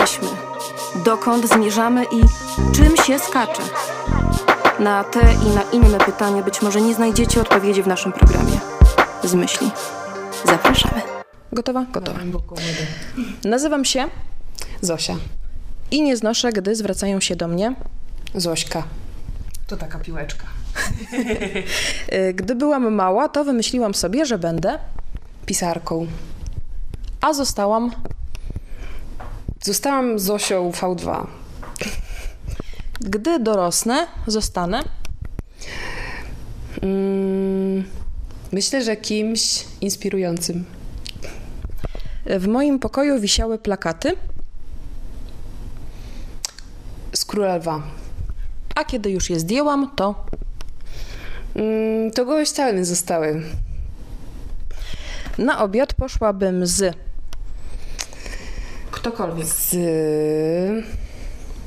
jesteśmy, dokąd zmierzamy i czym się skacze. Na te i na inne pytania być może nie znajdziecie odpowiedzi w naszym programie. Z myśli. Zapraszamy. Gotowa? Gotowa. Nazywam się Zosia. i nie znoszę, gdy zwracają się do mnie. Zośka. To taka piłeczka. Gdy byłam mała, to wymyśliłam sobie, że będę, Pisarką. a zostałam. Zostałam Zosią V2. Gdy dorosnę, zostanę. Mm, myślę, że kimś inspirującym. W moim pokoju wisiały plakaty, Z Króla Lwa. a kiedy już je zdjęłam, to Mm, to gołe ściany zostały. na obiad poszłabym z. Ktokolwiek. Z,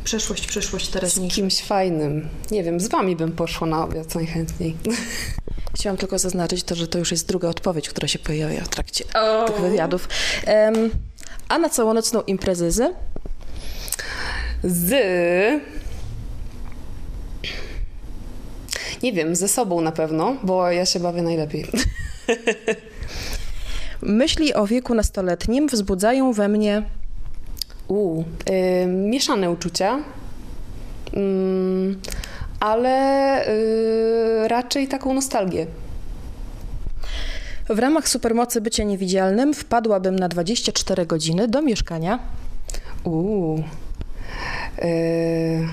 Przeszłość, przyszłość, z teraźniejszość. kimś fajnym. Nie wiem, z wami bym poszła na obiad najchętniej. Chciałam tylko zaznaczyć to, że to już jest druga odpowiedź, która się pojawia w trakcie tych wywiadów. Em, a na całonocną imprezę z. Z... Nie wiem, ze sobą na pewno, bo ja się bawię najlepiej. Myśli o wieku nastoletnim wzbudzają we mnie. U, y, mieszane uczucia, mm, ale y, raczej taką nostalgię. W ramach supermocy bycia niewidzialnym wpadłabym na 24 godziny do mieszkania. U, y,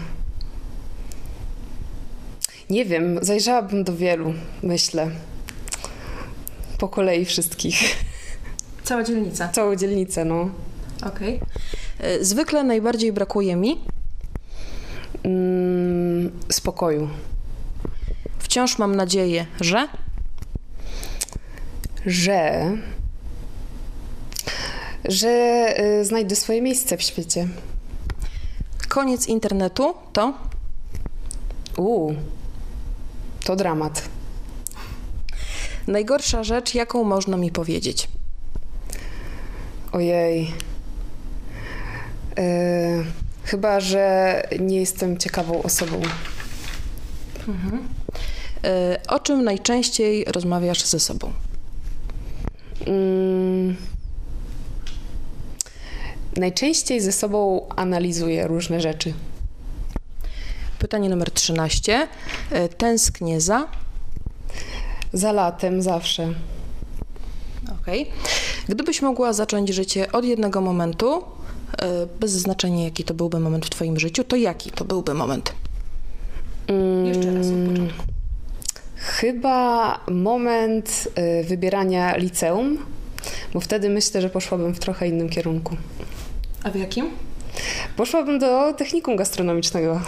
nie wiem, zajrzałabym do wielu, myślę. Po kolei wszystkich. Cała dzielnica. Całą dzielnicę, no. Okej. Y, Zwykle najbardziej brakuje mi. Mm, spokoju. Wciąż mam nadzieję, że. że że y, znajdę swoje miejsce w świecie. Koniec internetu to. U, to dramat. Najgorsza rzecz, jaką można mi powiedzieć. Ojej. Y, chyba, że nie jestem ciekawą osobą. Y, O czym najczęściej rozmawiasz ze sobą? Mm, najczęściej ze sobą analizuję różne rzeczy. Pytanie numer 13. Y, Tęsknię za. Za latem zawsze. Okej. Gdybyś mogła zacząć życie od jednego momentu, bez znaczenia jaki to byłby moment w Twoim życiu, to jaki to byłby moment? Jeszcze raz od początku. Chyba moment y, wybierania liceum, bo wtedy myślę, że poszłabym w trochę innym kierunku. A w jakim? Poszłabym do technikum gastronomicznego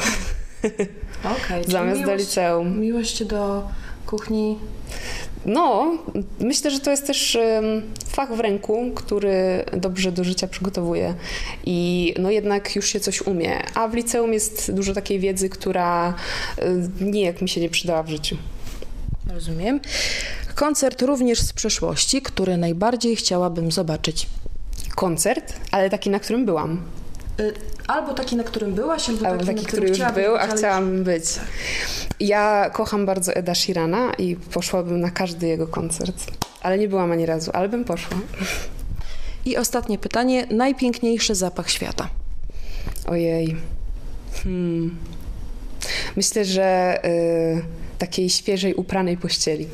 Okej. zamiast do liceum. Miłość do kuchni. No, myślę, że to jest też fach w ręku, który dobrze do życia przygotowuje i no jednak już się coś umie, a w liceum jest dużo takiej wiedzy, która nijak mi się nie przydała w życiu. Rozumiem. Koncert również z przeszłości, który najbardziej chciałabym zobaczyć. Koncert, ale taki, na którym byłam. Y, Albo taki, na którym byłaś, albo, Albo taki, który już był, a chciałam być. Ja kocham bardzo Eda Sheerana i poszłabym na każdy jego koncert. Ale nie byłam ani razu, ale bym poszła. I ostatnie pytanie. Najpiękniejszy zapach świata. Ojej. Hmm. Myślę, że y, takiej świeżej upranej pościeli.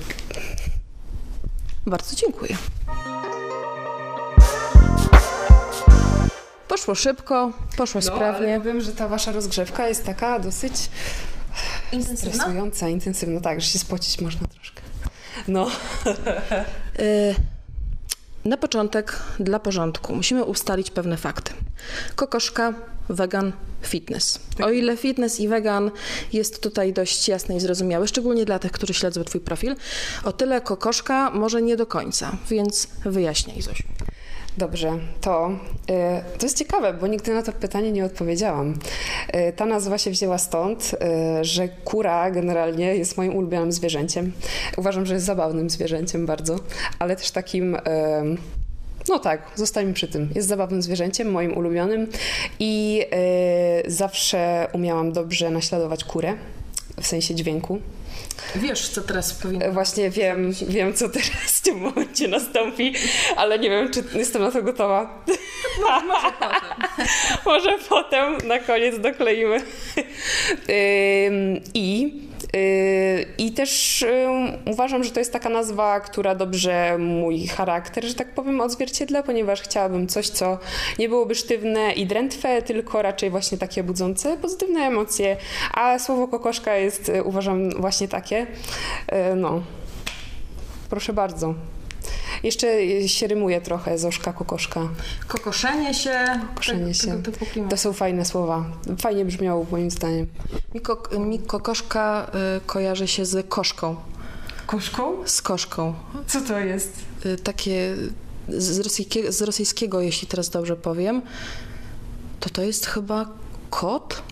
Bardzo dziękuję. Poszło szybko, poszło sprawnie. Wiem, że ta wasza rozgrzewka jest taka dosyć stresująca, intensywna. Tak, że się spocić można troszkę. No. Y, Na początek, dla porządku, musimy ustalić pewne fakty. Kokoszka, wegan, fitness. O ile fitness i wegan jest tutaj dość jasne i zrozumiałe, szczególnie dla tych, którzy śledzą Twój profil, o tyle kokoszka może nie do końca, więc wyjaśniaj, Zosiu. Dobrze, to, y, to jest ciekawe, bo nigdy na to pytanie nie odpowiedziałam. Y, ta nazwa się wzięła stąd, y, że kura generalnie jest moim ulubionym zwierzęciem. Uważam, że jest zabawnym zwierzęciem bardzo, ale też takim No tak, zostańmy przy tym. Jest zabawnym zwierzęciem, moim ulubionym i zawsze umiałam dobrze naśladować kurę, w sensie dźwięku. Wiesz, co teraz powinno... Właśnie wiem, wiem, co teraz tym momencie nastąpi, ale nie wiem, czy jestem na to gotowa. Może potem. Może potem na koniec dokleimy. I, y, I też ym, uważam, że to jest taka nazwa, która dobrze mój charakter, że tak powiem, odzwierciedla, ponieważ chciałabym coś, co nie byłoby sztywne i drętwe, tylko raczej właśnie takie budzące pozytywne emocje. A słowo kokoszka jest, y, uważam, właśnie takie. Y, No, proszę bardzo. Jeszcze y, się rymuje trochę zoszka, kokoszka. Kokoszenie się. Kokoszenie tak- się. Tego. To są fajne słowa. Fajnie brzmiało moim zdaniem. Mi, kok- mi kokoszka y, kojarzy się z koszką. Koszką? Z koszką. Co to jest? Y, takie z, rosyjkie, z rosyjskiego, jeśli teraz dobrze powiem, to to jest chyba kot?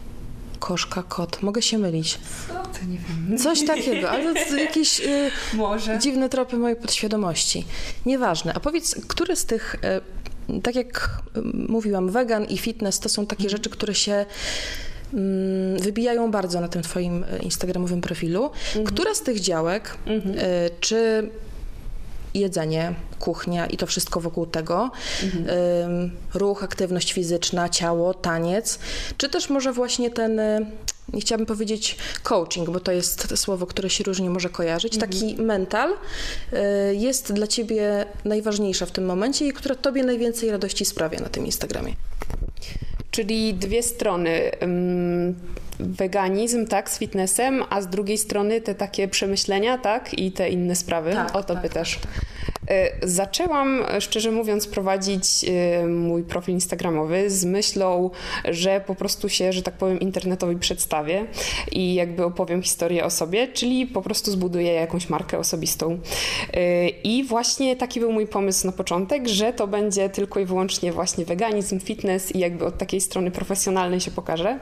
Koszka, kot. Mogę się mylić. To nie wiem. Coś takiego, ale jakieś y, Może. dziwne tropy mojej podświadomości. Nieważne. A powiedz, które z tych, y, tak jak y, mówiłam, wegan i fitness to są takie rzeczy, które się mm, wybijają bardzo na tym twoim y, instagramowym profilu. Która z tych działek, y, czy jedzenie, kuchnia i to wszystko wokół tego, ym, ruch, aktywność fizyczna, ciało, taniec, czy też może właśnie ten, y, nie chciałabym powiedzieć coaching, bo to jest słowo, które się różnie może kojarzyć, taki mental y, jest dla ciebie najważniejsza w tym momencie i która tobie najwięcej radości sprawia na tym Instagramie. Czyli dwie strony. Weganizm, tak, z fitnessem, a z drugiej strony te takie przemyślenia, tak, i te inne sprawy. Tak, o to tak, pytasz. Y, Zaczęłam, szczerze mówiąc, prowadzić y, mój profil Instagramowy z myślą, że po prostu się, że tak powiem, internetowi przedstawię i jakby opowiem historię o sobie, czyli po prostu zbuduję jakąś markę osobistą. Y, I właśnie taki był mój pomysł na początek, że to będzie tylko i wyłącznie właśnie weganizm, fitness i jakby od takiej strony profesjonalnej się pokaże.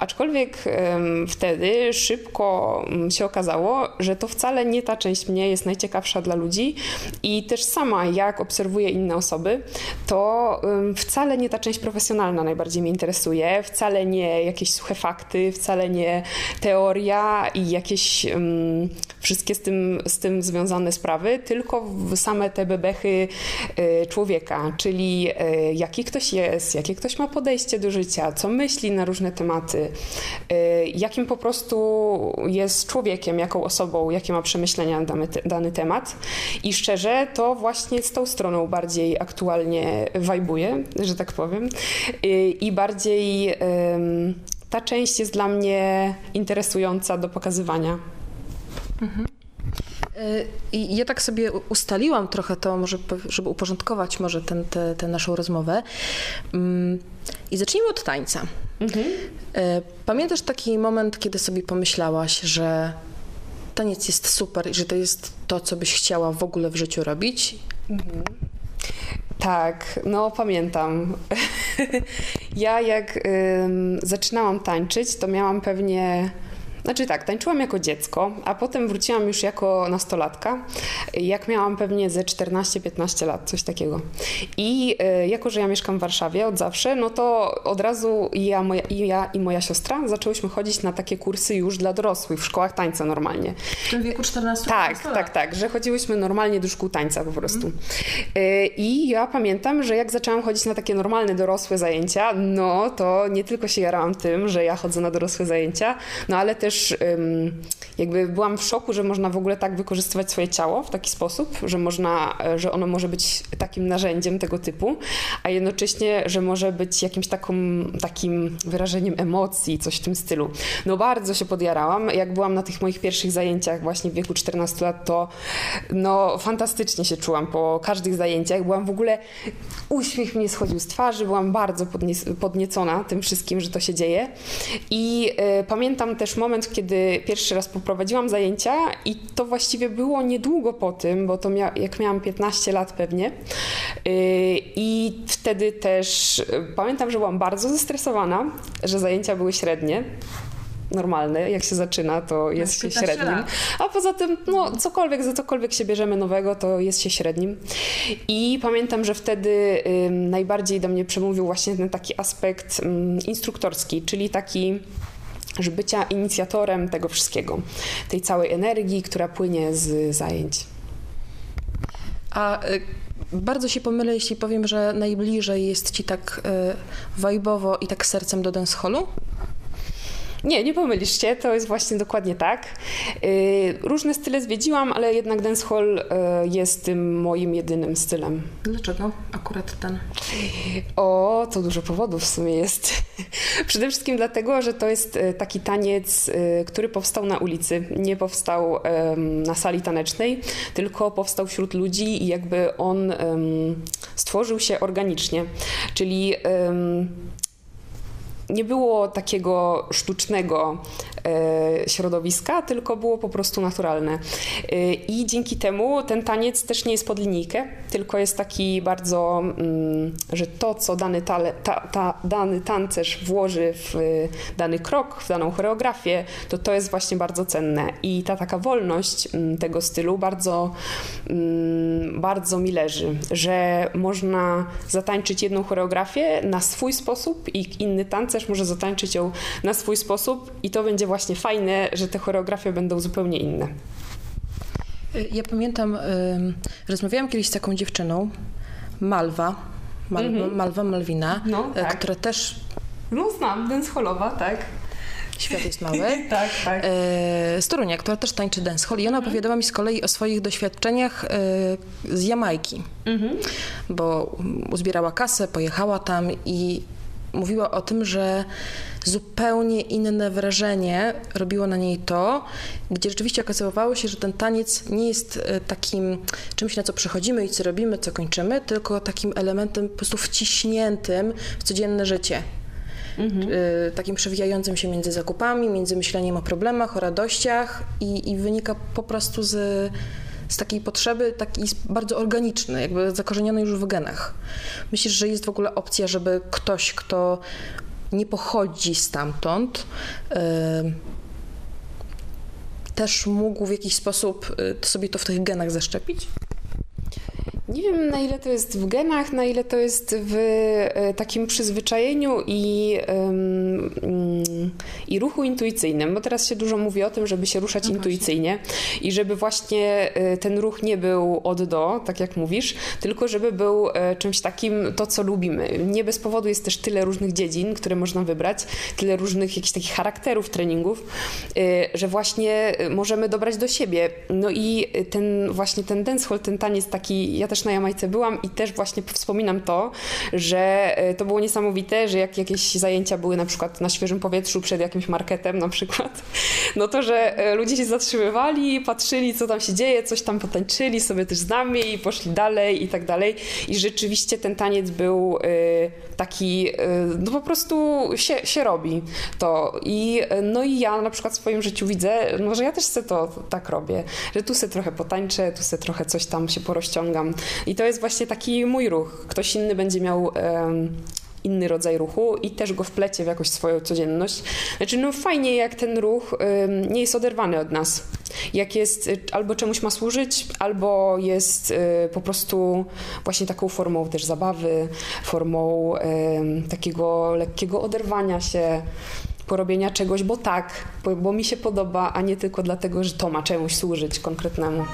Aczkolwiek wtedy szybko mm, się okazało, że to wcale nie ta część mnie jest najciekawsza dla ludzi i też sama jak obserwuję inne osoby, to wcale nie ta część profesjonalna najbardziej mnie interesuje, wcale nie jakieś suche fakty, wcale nie teoria i jakieś em, wszystkie z tym, z tym związane sprawy, tylko same te bebechy e, człowieka, czyli e, jaki ktoś jest, jakie ktoś ma podejście do życia, co myśli na różne tematy, e, jakim po prostu jest człowiekiem, jaką osobą, jakie ma przemyślenia na dany, temat. I szczerze, to właśnie z tą stroną bardziej aktualnie wajbuję, że tak powiem, i bardziej ta część jest dla mnie interesująca do pokazywania. Y, I ja tak sobie ustaliłam trochę to, może, żeby uporządkować może tę tę naszą rozmowę. Mm, I zacznijmy od tańca. Y, Pamiętasz taki moment, kiedy sobie pomyślałaś, że taniec jest super i że to jest to, co byś chciała w ogóle w życiu robić? Tak, no pamiętam. ja jak ym, zaczynałam tańczyć, to miałam pewnie. Znaczy tak, tańczyłam jako dziecko, a potem wróciłam już jako nastolatka, jak miałam pewnie ze 14-15 lat, coś takiego. I y, jako, że ja mieszkam w Warszawie od zawsze, no to od razu ja, moja, i ja i moja siostra zaczęłyśmy chodzić na takie kursy już dla dorosłych w szkołach tańca normalnie. W tym wieku 14 Tak, tak, tak, że chodziłyśmy normalnie do szkół tańca po prostu. Y, I ja pamiętam, że jak zaczęłam chodzić na takie normalne dorosłe zajęcia, no to nie tylko się jarałam tym, że ja chodzę na dorosłe zajęcia, no ale też ym, jakby byłam w szoku, że można w ogóle tak wykorzystywać swoje ciało w taki sposób, że można, e, że ono może być takim narzędziem tego typu, a jednocześnie, że może być jakimś taką, takim wyrażeniem emocji, coś w tym stylu. No bardzo się podjarałam. Jak byłam na tych moich pierwszych zajęciach właśnie w wieku 14 lat, to no fantastycznie się czułam po każdych zajęciach. Byłam w ogóle, uśmiech mnie schodził z twarzy, byłam bardzo podnie- podniecona tym wszystkim, że to się dzieje. I e, pamiętam też moment, kiedy pierwszy raz poprowadziłam zajęcia i to właściwie było niedługo po tym, bo to mia- jak miałam 15 lat pewnie. E, I wtedy też e, pamiętam, że byłam bardzo zestresowana, że zajęcia były średnie. normalny. Jak się zaczyna, to jest się 15 średnim. A poza tym, no cokolwiek, za cokolwiek się bierzemy nowego, to jest się średnim. I pamiętam, że wtedy ym, najbardziej do mnie przemówił właśnie ten taki aspekt ym, instruktorski, czyli taki że bycia inicjatorem tego wszystkiego, tej całej energii, która płynie z zajęć. A y, bardzo się pomylę, jeśli powiem, że najbliżej jest ci tak y, wajbowo i tak sercem do dancehallu? Nie, nie pomylisz się, to jest właśnie dokładnie tak. Yy, różne style zwiedziłam, ale jednak dancehall yy, jest tym moim jedynym stylem. Dlaczego akurat ten? O, to dużo powodów w sumie jest. Przede wszystkim dlatego, że to jest e, taki taniec, który powstał na ulicy. Nie powstał na sali tanecznej, tylko powstał wśród ludzi i jakby on stworzył się organicznie. Czyli nie było takiego sztucznego e, środowiska, tylko było po prostu naturalne. E, I dzięki temu ten taniec też nie jest pod linijkę, tylko jest taki bardzo, mm, że to, co dany, ta, ta, dany tancerz włoży w e, dany krok, w daną choreografię, to to jest właśnie bardzo cenne. I ta taka wolność mm, tego stylu bardzo, mm, bardzo mi leży, że można zatańczyć jedną choreografię na swój sposób i inny tancerz może zatańczyć ją na swój sposób i to będzie właśnie fajne, że te choreografie będą zupełnie inne. Ja pamiętam, rozmawiałam kiedyś z taką dziewczyną, Malwa, Mal, Mhm. Malwa Malwina, No, y, tak. która też, No znam, dancehallowa, tak. świat jest mały, tak, tak. e, z Torunia, która też tańczy dancehall i ona opowiadała mi z kolei o swoich doświadczeniach e, z Jamajki, Mhm. bo uzbierała kasę, pojechała tam i mówiła o tym, że zupełnie inne wrażenie robiło na niej to, gdzie rzeczywiście okazywało się, że ten taniec nie jest e, takim czymś, na co przychodzimy i co robimy, co kończymy, tylko takim elementem po prostu wciśniętym w codzienne życie. Y, takim przewijającym się między zakupami, między myśleniem o problemach, o radościach i, i wynika po prostu z, z takiej potrzeby, taki bardzo organiczny, jakby zakorzeniony już w genach. Myślisz, że jest w ogóle opcja, żeby ktoś, kto nie pochodzi stamtąd, y, też mógł w jakiś sposób y, sobie to w tych genach zaszczepić? Nie wiem, na ile to jest w genach, na ile to jest w e, takim przyzwyczajeniu i, mm, i ruchu intuicyjnym, bo teraz się dużo mówi o tym, żeby się ruszać intuicyjnie i żeby właśnie e, ten ruch nie był od do, tak jak mówisz, tylko żeby był e, czymś takim, to co lubimy. Nie bez powodu jest też tyle różnych dziedzin, które można wybrać, tyle różnych jakichś takich charakterów treningów, że właśnie możemy dobrać do siebie. No i ten właśnie ten dancehall, ten taniec taki, ja też na Jamajce byłam i też właśnie wspominam to, że e, to było niesamowite, że jak jakieś zajęcia były na przykład na świeżym powietrzu przed jakimś marketem na przykład, no to, że e, ludzie się zatrzymywali, patrzyli co tam się dzieje, coś tam potańczyli sobie też z nami i poszli dalej i tak dalej. I rzeczywiście ten taniec był e, taki, no po prostu się, się robi to. I no i ja na przykład w swoim życiu widzę, no że ja też se to tak robię, że tu se trochę potańczę, tu se trochę coś tam się porozciągam i to jest właśnie taki mój ruch. Ktoś inny będzie miał inny rodzaj ruchu i też go wplecie w jakąś swoją codzienność. Znaczy, no fajnie, jak ten ruch nie jest oderwany od nas. Jak jest, y, albo czemuś ma służyć, albo jest y, po prostu właśnie taką formą też zabawy, formą em, takiego lekkiego oderwania się, porobienia czegoś, bo tak, bo, bo mi się podoba, a nie tylko dlatego, że to ma czemuś służyć konkretnemu.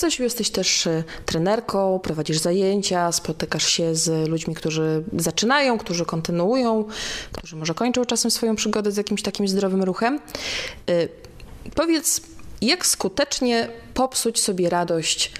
Ty, jesteś też e, trenerką, prowadzisz zajęcia, spotykasz się z ludźmi, którzy zaczynają, którzy kontynuują, którzy może kończą czasem swoją przygodę z jakimś takim zdrowym ruchem. E, Powiedz, jak skutecznie popsuć sobie radość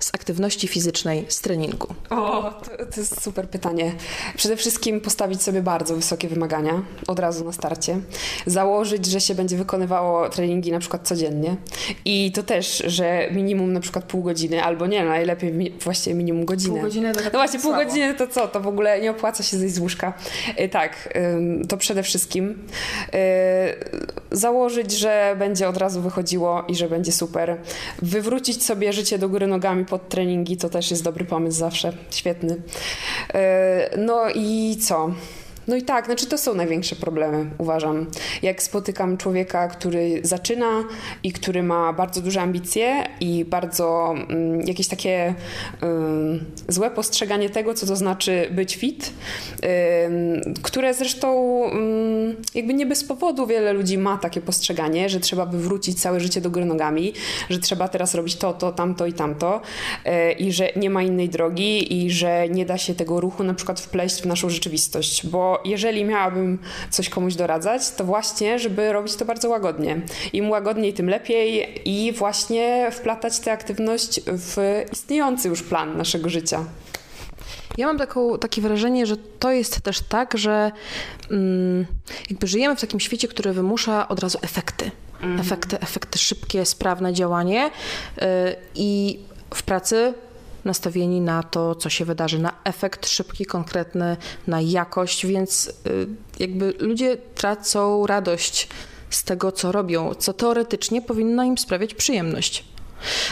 z aktywności fizycznej, z treningu? O, to, to jest super pytanie. Przede wszystkim postawić sobie bardzo wysokie wymagania od razu na starcie. Założyć, że się będzie wykonywało treningi na przykład codziennie i to też, że minimum na przykład pół godziny, albo nie, najlepiej mi, właściwie minimum godzinę. Pół godziny to No właśnie, pół słabo. godziny to co? To w ogóle nie opłaca się zejść z łóżka. Y, Tak, to przede wszystkim. Y, Założyć, że będzie od razu wychodziło i że będzie super. Wywrócić sobie życie do góry nogami pod treningi, to też jest dobry pomysł zawsze. Świetny. Y, No i co? No i tak, znaczy to są największe problemy, uważam. Jak spotykam człowieka, który zaczyna i który ma bardzo duże ambicje i bardzo mm, jakieś takie złe postrzeganie tego, co to znaczy być fit, które zresztą jakby nie bez powodu wiele ludzi ma takie postrzeganie, że trzeba by wrócić całe życie do góry nogami, że trzeba teraz robić to, to, tamto i tamto yy, i że nie ma innej drogi i że nie da się tego ruchu na przykład wpleść w naszą rzeczywistość, bo jeżeli miałabym coś komuś doradzać, to właśnie, żeby robić to bardzo łagodnie. Im łagodniej, tym lepiej i właśnie wplatać tę aktywność w istniejący już plan naszego życia. Ja mam taką, takie wrażenie, że to jest też tak, że mm, jakby żyjemy w takim świecie, który wymusza od razu efekty. Mhm. Efekty, efekty szybkie, sprawne działanie yy, i w pracy nastawieni na to, co się wydarzy, na efekt szybki, konkretny, na jakość, więc y, jakby ludzie tracą radość z tego, co robią, co teoretycznie powinno im sprawiać przyjemność.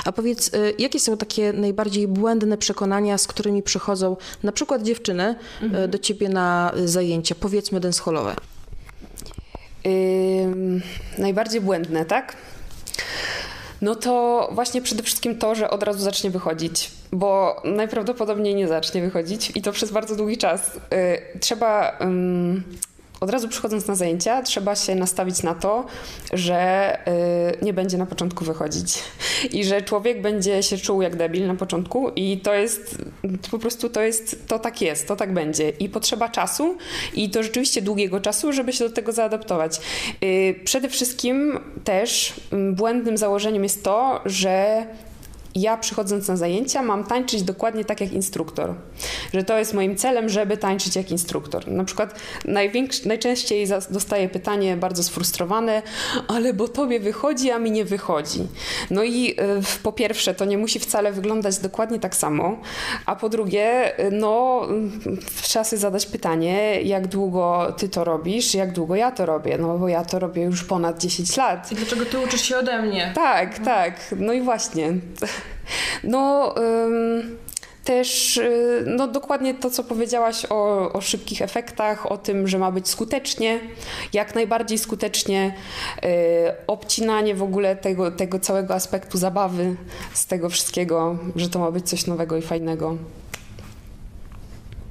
A powiedz, y, jakie są takie najbardziej błędne przekonania, z którymi przychodzą na przykład dziewczyny y, mhm. do ciebie na zajęcia, powiedzmy dancehallowe? Yy, najbardziej błędne, tak? No to właśnie przede wszystkim to, że od razu zacznie wychodzić, bo najprawdopodobniej nie zacznie wychodzić i to przez bardzo długi czas. Yy, trzeba. Yy, od razu przychodząc na zajęcia, trzeba się nastawić na to, że y, nie będzie na początku wychodzić i że człowiek będzie się czuł jak debil na początku i to jest po prostu to jest, to tak jest, to tak będzie i potrzeba czasu i to rzeczywiście długiego czasu, żeby się do tego zaadaptować. Y, przede wszystkim też mm, błędnym założeniem jest to, że ja przychodząc na zajęcia mam tańczyć dokładnie tak jak instruktor. Że to jest moim celem, żeby tańczyć jak instruktor. Na przykład najczęściej dostaję pytanie bardzo sfrustrowane, ale bo tobie wychodzi, a mi nie wychodzi. No i y, po pierwsze, to nie musi wcale wyglądać dokładnie tak samo, a po drugie, y, no trzeba sobie zadać pytanie, jak długo ty to robisz, jak długo ja to robię, no bo ja to robię już ponad 10 lat. I dlaczego ty uczysz się ode mnie? Tak, tak. No i właśnie. No. Ym, też y, no, dokładnie to, co powiedziałaś o, o, szybkich efektach, o tym, że ma być skutecznie, jak najbardziej skutecznie, yy, obcinanie w ogóle tego, tego całego aspektu zabawy z tego wszystkiego, że to ma być coś nowego i fajnego.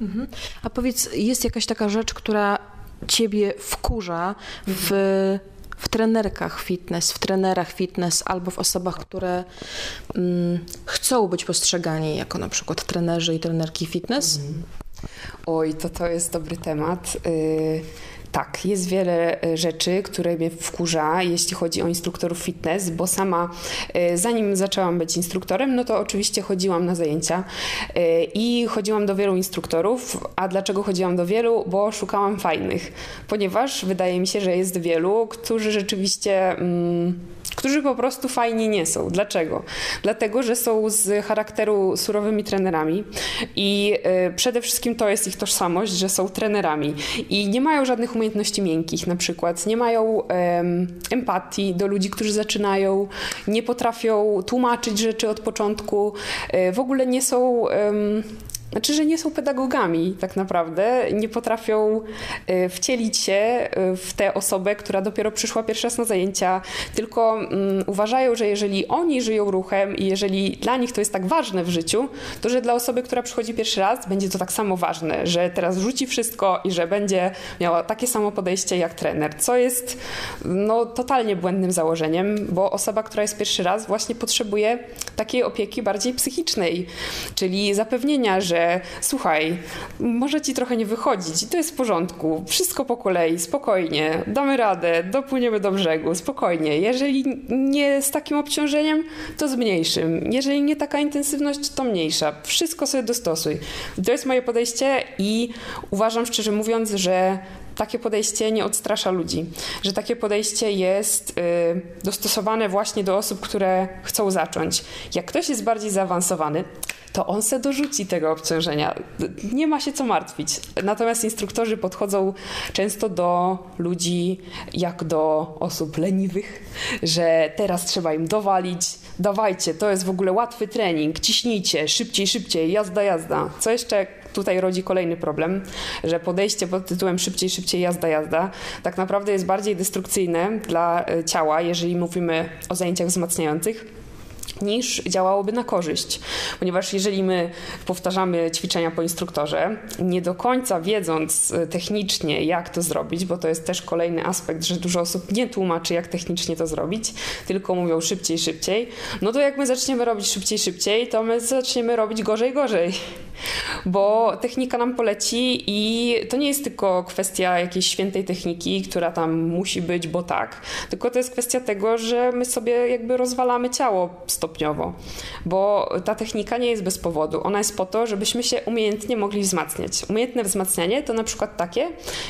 Mhm. A powiedz, jest jakaś taka rzecz, która ciebie wkurza w w trenerkach fitness, w trenerach fitness albo w osobach, które mm, chcą być postrzegani jako na przykład trenerzy i trenerki fitness? Mhm. Oj, to to jest dobry temat. Y tak, jest wiele e, rzeczy, które mnie wkurza, jeśli chodzi o instruktorów fitness, bo sama e, zanim zaczęłam być instruktorem, no to oczywiście chodziłam na zajęcia e, i chodziłam do wielu instruktorów. A dlaczego chodziłam do wielu? Bo szukałam fajnych, ponieważ wydaje mi się, że jest wielu, którzy rzeczywiście. Mm, którzy po prostu fajni nie są. Dlaczego? Dlatego, że są z charakteru surowymi trenerami i y, przede wszystkim to jest ich tożsamość, że są trenerami i nie mają żadnych umiejętności miękkich na przykład, nie mają um, empatii do ludzi, którzy zaczynają, nie potrafią tłumaczyć rzeczy od początku, y, w ogóle nie są um, znaczy, że nie są pedagogami tak naprawdę, nie potrafią y, wcielić się y, w tę osobę, która dopiero przyszła pierwszy raz na zajęcia, tylko um, uważają, że jeżeli oni żyją ruchem i jeżeli dla nich to jest tak ważne w życiu, to że dla osoby, która przychodzi pierwszy raz, będzie to tak samo ważne, że teraz rzuci wszystko i że będzie miała takie samo podejście jak trener, co jest no, totalnie błędnym założeniem, bo osoba, która jest pierwszy raz, właśnie potrzebuje takiej opieki bardziej psychicznej, czyli zapewnienia, że słuchaj, może ci trochę nie wychodzić i to jest w porządku, wszystko po kolei, spokojnie, damy radę, dopłyniemy do brzegu, spokojnie. Jeżeli nie z takim obciążeniem, to z mniejszym. Jeżeli nie taka intensywność, to mniejsza. Wszystko sobie dostosuj. To jest moje podejście i uważam szczerze mówiąc, że takie podejście nie odstrasza ludzi, że takie podejście jest y, dostosowane właśnie do osób, które chcą zacząć. Jak ktoś jest bardziej zaawansowany, to on se dorzuci tego obciążenia. Nie ma się co martwić. Natomiast instruktorzy podchodzą często do ludzi jak do osób leniwych, że teraz trzeba im dowalić, dawajcie, to jest w ogóle łatwy trening, ciśnijcie, szybciej, szybciej, jazda, jazda. Co jeszcze tutaj rodzi kolejny problem, że podejście pod tytułem szybciej, szybciej, jazda, jazda, tak naprawdę jest bardziej destrukcyjne dla e, ciała, jeżeli mówimy o zajęciach wzmacniających niż działałoby na korzyść. Ponieważ jeżeli my powtarzamy ćwiczenia po instruktorze, nie do końca wiedząc e, technicznie, jak to zrobić, bo to jest też kolejny aspekt, że dużo osób nie tłumaczy, jak technicznie to zrobić, tylko mówią szybciej, szybciej, no to jak my zaczniemy robić szybciej, szybciej, to my zaczniemy robić gorzej, gorzej. Bo technika nam poleci i to nie jest tylko kwestia jakiejś świętej techniki, która tam musi być, bo tak, tylko to jest kwestia tego, że my sobie jakby rozwalamy ciało stopniowo, bo ta technika nie jest bez powodu. Ona jest po to, żebyśmy się umiejętnie mogli wzmacniać. Umiejętne wzmacnianie to na przykład takie,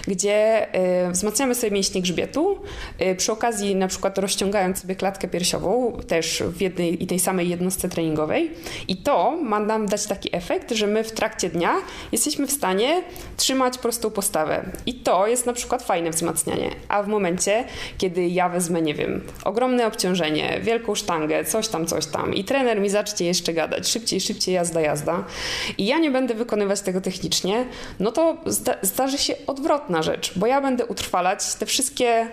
gdzie y, wzmacniamy sobie mięśnie grzbietu, y, przy okazji na przykład rozciągając sobie klatkę piersiową też w jednej i tej samej jednostce treningowej i to ma nam dać taki efekt, że my w trakcie dnia jesteśmy w stanie trzymać prostą postawę. I to jest na przykład fajne wzmacnianie. A w momencie, kiedy ja wezmę, nie wiem, ogromne obciążenie, wielką sztangę, coś tam, coś tam. I trener mi zacznie jeszcze gadać, szybciej, szybciej, jazda, jazda. I ja nie będę wykonywać tego technicznie, no to zda zdarzy się odwrotna rzecz, bo ja będę utrwalać te wszystkie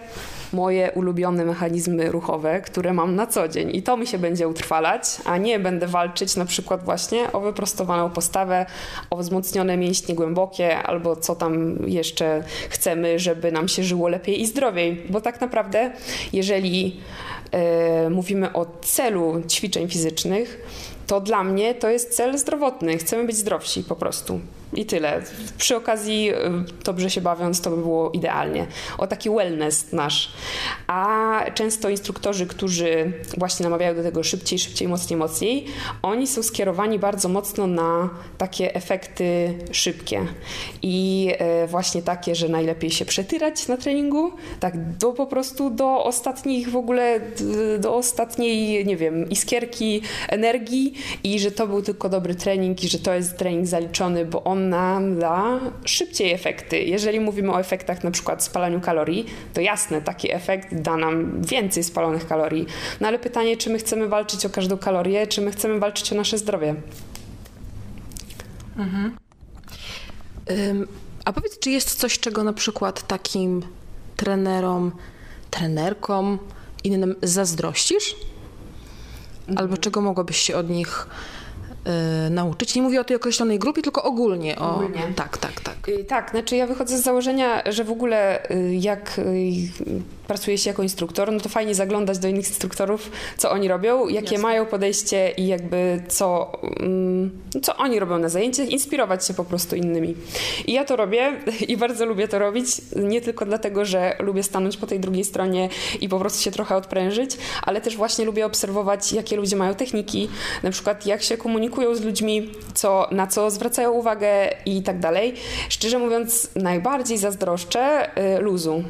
moje ulubione mechanizmy ruchowe, które mam na co dzień. I to mi się będzie utrwalać, a nie będę walczyć na przykład właśnie o wyprostowaną postawę, o wzmocnione mięśnie głębokie albo co tam jeszcze chcemy, żeby nam się żyło lepiej i zdrowiej, bo tak naprawdę jeżeli mówimy o celu ćwiczeń fizycznych, to dla mnie to jest cel zdrowotny. Chcemy być zdrowsi po prostu. I tyle. Przy okazji, y, dobrze się bawiąc, to by było idealnie. O taki wellness nasz. A często instruktorzy, którzy właśnie namawiają do tego szybciej, szybciej, mocniej, mocniej, oni są skierowani bardzo mocno na takie efekty szybkie. I y, właśnie takie, że najlepiej się przetyrać na treningu, tak do po prostu do ostatnich w ogóle, do ostatniej, nie wiem, iskierki energii i że to był tylko dobry trening i że to jest trening zaliczony, bo on nam da szybciej efekty. Jeżeli mówimy o efektach na przykład spalaniu kalorii, to jasne, taki efekt da nam więcej spalonych kalorii. No ale pytanie, czy my chcemy walczyć o każdą kalorię, czy my chcemy walczyć o nasze zdrowie? Mhm. Um, a powiedz, czy jest coś, czego na przykład takim trenerom, trenerkom, innym zazdrościsz? Albo czego mogłabyś się od nich y, nauczyć? Nie mówię o tej określonej grupie, tylko ogólnie. O... Ogólnie. Tak, tak, tak. Y, tak, znaczy ja wychodzę z założenia, że w ogóle y, jak pracuje się jako instruktor, no to fajnie zaglądać do innych instruktorów, co oni robią, jakie Jasne. mają podejście i jakby co, mm, co oni robią na zajęciach, inspirować się po prostu innymi. I ja to robię i bardzo lubię to robić, nie tylko dlatego, że lubię stanąć po tej drugiej stronie i po prostu się trochę odprężyć, ale też właśnie lubię obserwować, jakie ludzie mają techniki, na przykład jak się komunikują z ludźmi, co, na co zwracają uwagę i tak dalej. Szczerze mówiąc, najbardziej zazdroszczę luzu.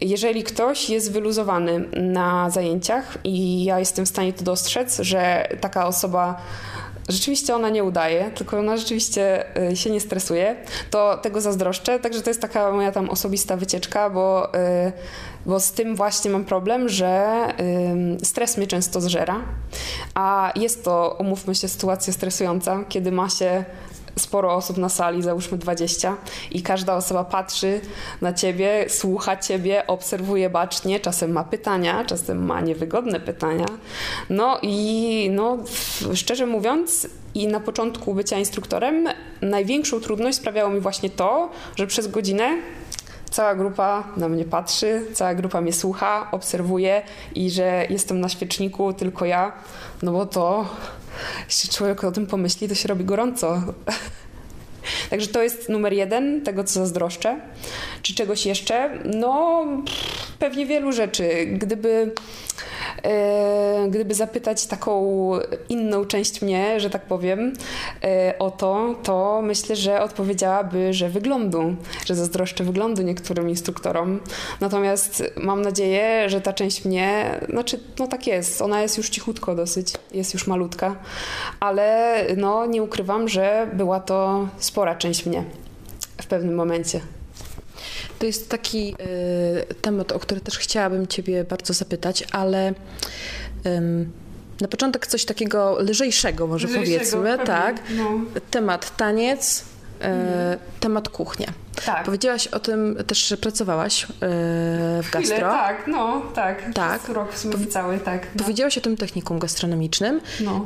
Jeżeli ktoś ktoś jest wyluzowany na zajęciach i ja jestem w stanie to dostrzec, że taka osoba rzeczywiście ona nie udaje, tylko ona rzeczywiście y, się nie stresuje, to tego zazdroszczę. Także to jest taka moja tam osobista wycieczka, bo, y, bo z tym właśnie mam problem, że y, stres mnie często zżera, a jest to, umówmy się, sytuacja stresująca, kiedy ma się sporo osób na sali, załóżmy 20, i każda osoba patrzy na ciebie, słucha ciebie, obserwuje bacznie, czasem ma pytania, czasem ma niewygodne pytania. No i no, szczerze mówiąc, i na początku bycia instruktorem największą trudność sprawiało mi właśnie to, że przez godzinę cała grupa na mnie patrzy, cała grupa mnie słucha, obserwuje i że jestem na świeczniku tylko ja, no bo to jeśli człowiek o tym pomyśli, to się robi gorąco. Także to jest numer jeden tego, co zazdroszczę. Czy czegoś jeszcze? No, pewnie wielu rzeczy. Gdyby gdyby zapytać taką inną część mnie, że tak powiem, e, o to, to myślę, że odpowiedziałaby, że wyglądu, że zazdroszczę wyglądu niektórym instruktorom. Natomiast mam nadzieję, że ta część mnie, znaczy, no tak jest, ona jest już cichutko dosyć, jest już malutka, ale no nie ukrywam, że była to spora część mnie w pewnym momencie. To jest taki y, temat, o który też chciałabym Ciebie bardzo zapytać, ale na początek coś takiego lżejszego, może lżejszego, powiedzmy, pewnie, tak. No. Temat taniec, e, temat kuchnia. Tak. Powiedziałaś o tym też, że pracowałaś e, w Chwilę, gastro. tak, no, tak. Tak. Przez rok w sumie cały, tak. No. Powiedziałaś o tym technikum gastronomicznym. No. E,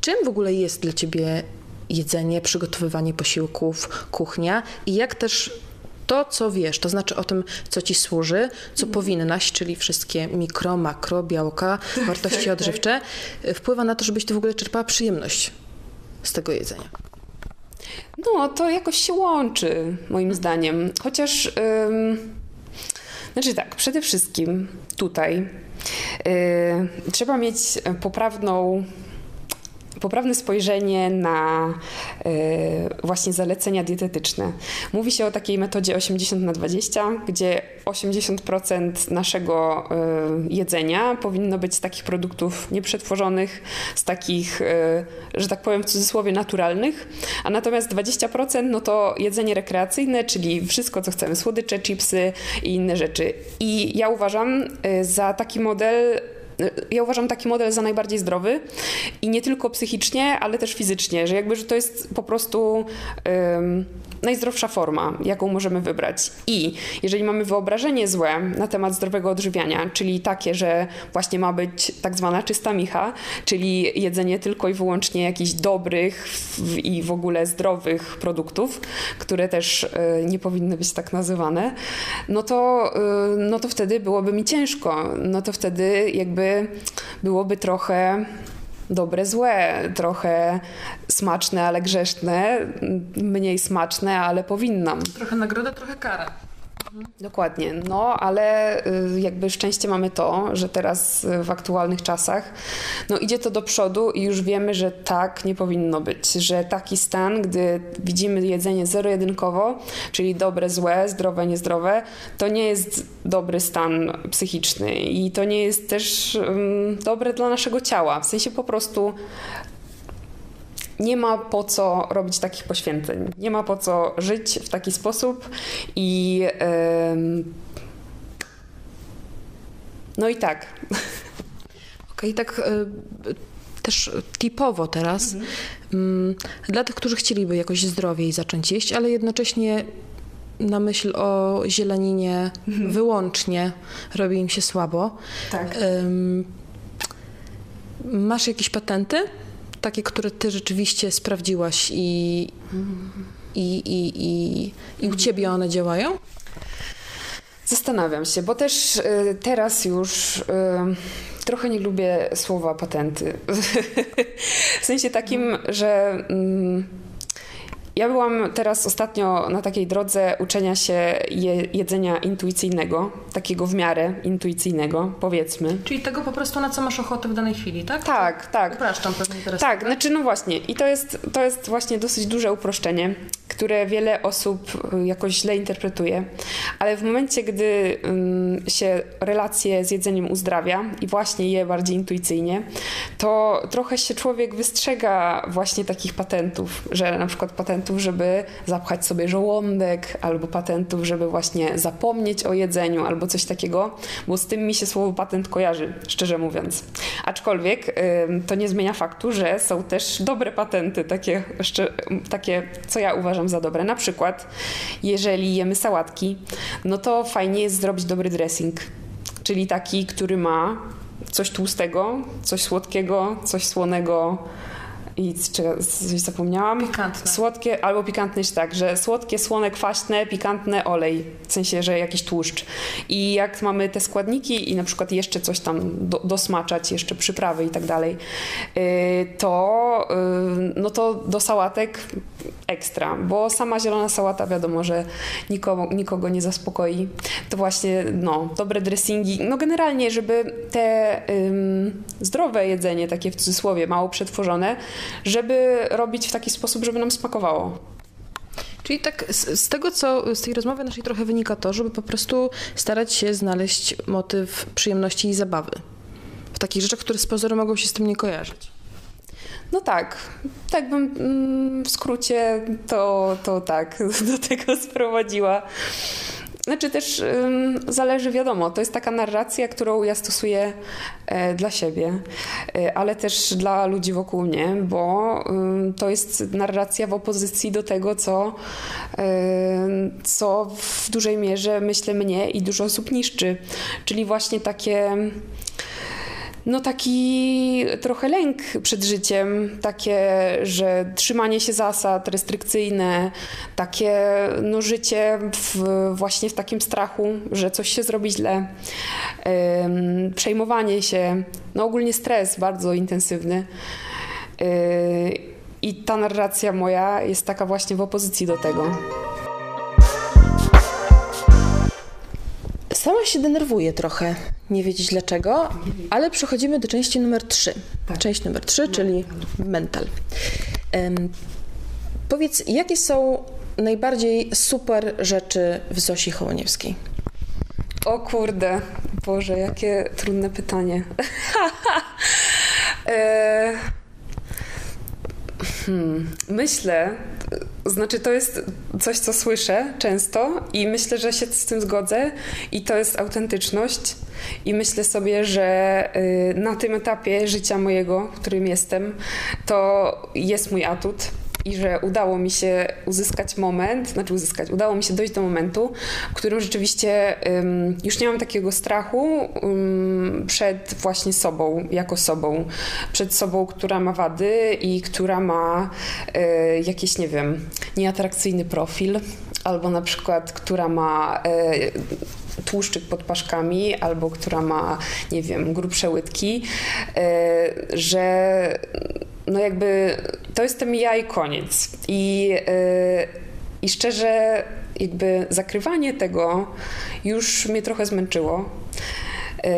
czym w ogóle jest dla ciebie jedzenie, przygotowywanie posiłków, kuchnia i jak też to, co wiesz, to znaczy o tym, co ci służy, co Mhm. powinnaś, czyli wszystkie mikro, makro, białka, wartości tak. odżywcze, y, wpływa na to, żebyś ty w ogóle czerpała przyjemność z tego jedzenia. No, to jakoś się łączy, moim zdaniem. Chociaż, ym, znaczy tak, przede wszystkim tutaj y, trzeba mieć poprawną poprawne spojrzenie na y, właśnie zalecenia dietetyczne. Mówi się o takiej metodzie 80 na 20, gdzie 80% naszego y, jedzenia powinno być z takich produktów nieprzetworzonych, z takich, y, że tak powiem w cudzysłowie, naturalnych, a natomiast 20% no to jedzenie rekreacyjne, czyli wszystko, co chcemy, słodycze, chipsy i inne rzeczy. I ja uważam za taki model ja uważam taki model za najbardziej zdrowy i nie tylko psychicznie, ale też fizycznie, że jakby, że to jest po prostu najzdrowsza forma, jaką możemy wybrać. I jeżeli mamy wyobrażenie złe na temat zdrowego odżywiania, czyli takie, że właśnie ma być tak zwana czysta micha, czyli jedzenie tylko i wyłącznie jakichś dobrych i w ogóle zdrowych produktów, które też y, nie powinny być tak nazywane, no to, y, no to wtedy byłoby mi ciężko. No to wtedy jakby byłoby trochę dobre, złe, trochę smaczne, ale grzeszne, mniej smaczne, ale powinnam. Trochę nagroda, trochę kara. Dokładnie, no ale y, jakby szczęście mamy to, że teraz y, w aktualnych czasach no idzie to do przodu i już wiemy, że tak nie powinno być, że taki stan, gdy widzimy jedzenie zero-jedynkowo, czyli dobre, złe, zdrowe, niezdrowe, to nie jest dobry stan psychiczny i to nie jest też um, dobre dla naszego ciała, w sensie po prostu nie ma po co robić takich poświęceń. Nie ma po co żyć w taki sposób i. no i tak. Okej, tak y, też tipowo teraz, mm, dla tych, którzy chcieliby jakoś zdrowiej zacząć jeść, ale jednocześnie na myśl o zieleninie wyłącznie robi im się słabo. Tak. Masz jakieś patenty? Takie, które ty rzeczywiście sprawdziłaś i, i, i, i, i u ciebie one działają? Zastanawiam się, bo też y, teraz już y, trochę nie lubię słowa patenty. w sensie takim, że. mm, ja byłam teraz ostatnio na takiej drodze uczenia się je, jedzenia intuicyjnego, takiego w miarę intuicyjnego, powiedzmy. Czyli tego po prostu, na co masz ochotę w danej chwili, tak? Tak, tak. Upraszczam pewnie teraz. Tak, znaczy no właśnie i to jest, to jest właśnie dosyć duże uproszczenie, które wiele osób y, jakoś źle interpretuje, ale w momencie, gdy ym, się relacje z jedzeniem uzdrawia i właśnie je bardziej intuicyjnie, to trochę się człowiek wystrzega właśnie takich patentów, że na przykład patentów, żeby zapchać sobie żołądek, albo patentów, żeby właśnie zapomnieć o jedzeniu, albo coś takiego, bo z tym mi się słowo patent kojarzy, szczerze mówiąc. Aczkolwiek to nie zmienia faktu, że są też dobre patenty, takie, takie, co ja uważam za dobre. Na przykład, jeżeli jemy sałatki, no to fajnie jest zrobić dobry dressing, czyli taki, który ma coś tłustego, coś słodkiego, coś słonego i coś zapomniałam? Pikantne. Słodkie albo pikantne tak, że słodkie, słone, kwaśne, pikantne, olej. W sensie, że jakiś tłuszcz. I jak mamy te składniki i na przykład jeszcze coś tam do, dosmaczać, jeszcze przyprawy i tak dalej, yy, to, yy, no to do sałatek ekstra, bo sama zielona sałata wiadomo, że nikogo, nikogo nie zaspokoi. To właśnie, no, dobre dressingi. No generalnie, żeby te ym, zdrowe jedzenie, takie w cudzysłowie, mało przetworzone, żeby robić w taki sposób, żeby nam smakowało. Czyli tak z, z tego, co z tej rozmowy naszej trochę wynika to, żeby po prostu starać się znaleźć motyw przyjemności i zabawy. W takich rzeczach, które z pozoru mogą się z tym nie kojarzyć. No tak, tak bym mm, w skrócie to, to tak do tego sprowadziła. znaczy też zależy, wiadomo, to jest taka narracja, którą ja stosuję e, dla siebie, e, ale też dla ludzi wokół mnie, bo to jest narracja w opozycji do tego, co, ym, co w dużej mierze myślę mnie i dużo osób niszczy, czyli właśnie takie no taki trochę lęk przed życiem, takie, że trzymanie się zasad restrykcyjne, takie no życie w, właśnie w takim strachu, że coś się zrobi źle, przejmowanie się, no ogólnie stres bardzo intensywny. Yy, I ta narracja moja jest taka właśnie w opozycji do tego. Sama się denerwuję trochę, nie wiedzieć dlaczego, ale przechodzimy do części numer 3. Część numer 3, czyli mental. Em, powiedz, jakie są najbardziej super rzeczy w Zosi Hołoniewskiej? O kurde, Boże, jakie trudne pytanie. e... hmm. Myślę, znaczy to jest coś, co słyszę często i myślę, że się z tym zgodzę i to jest autentyczność i myślę sobie, że y, na tym etapie życia mojego, w którym jestem, to jest mój atut i że udało mi się uzyskać moment, znaczy uzyskać, udało mi się dojść do momentu, w którym rzeczywiście um, już nie mam takiego strachu um, przed właśnie sobą, jako sobą, przed sobą, która ma wady i która ma e, jakiś, nie wiem, nieatrakcyjny profil, albo na przykład, która ma e, tłuszczyk pod paszkami, albo która ma, nie wiem, grubsze łydki, e, że no jakby to jestem ja i koniec. I, yy, i szczerze, jakby zakrywanie tego już mnie trochę zmęczyło. Yy,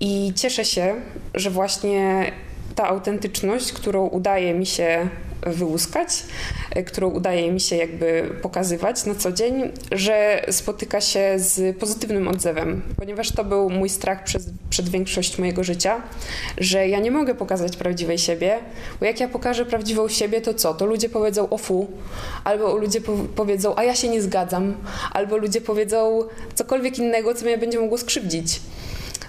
I cieszę się, że właśnie ta autentyczność, którą udaje mi się wyłuskać, e, którą udaje mi się jakby pokazywać na co dzień, że spotyka się z pozytywnym odzewem, ponieważ to był mój strach przez, przed większość mojego życia, że ja nie mogę pokazać prawdziwej siebie, bo jak ja pokażę prawdziwą siebie, to co? To ludzie powiedzą o fu, albo ludzie po powiedzą, a ja się nie zgadzam, albo ludzie powiedzą cokolwiek innego, co mnie będzie mogło skrzywdzić.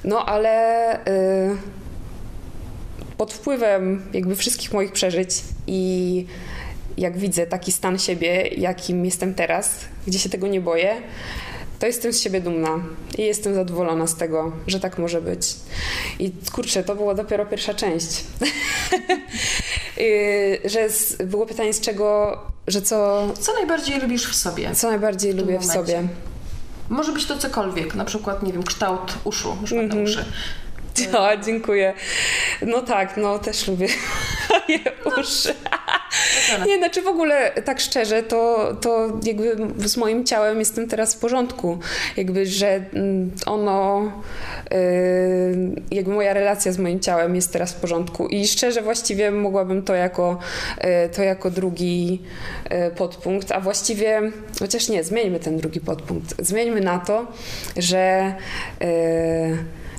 No ale... Yy pod wpływem jakby wszystkich moich przeżyć i jak widzę taki stan siebie, jakim jestem teraz, gdzie się tego nie boję, to jestem z siebie dumna i jestem zadowolona z tego, że tak może być. I kurczę, to była dopiero pierwsza część. że z, było pytanie z czego, że co... Co najbardziej lubisz w sobie? Co najbardziej lubię momencie? w sobie? Może być to cokolwiek, na przykład, nie wiem, kształt uszu, przykład mm -hmm. uszy. O, dziękuję. No tak, no też lubię moje uszy. Nie, znaczy w ogóle tak szczerze, to, to jakby z moim ciałem jestem teraz w porządku. Jakby, że mm, ono, y, jakby moja relacja z moim ciałem jest teraz w porządku. I szczerze właściwie mogłabym to jako, y, to jako drugi y, podpunkt, a właściwie, chociaż nie, zmieńmy ten drugi podpunkt. Zmieńmy na to, że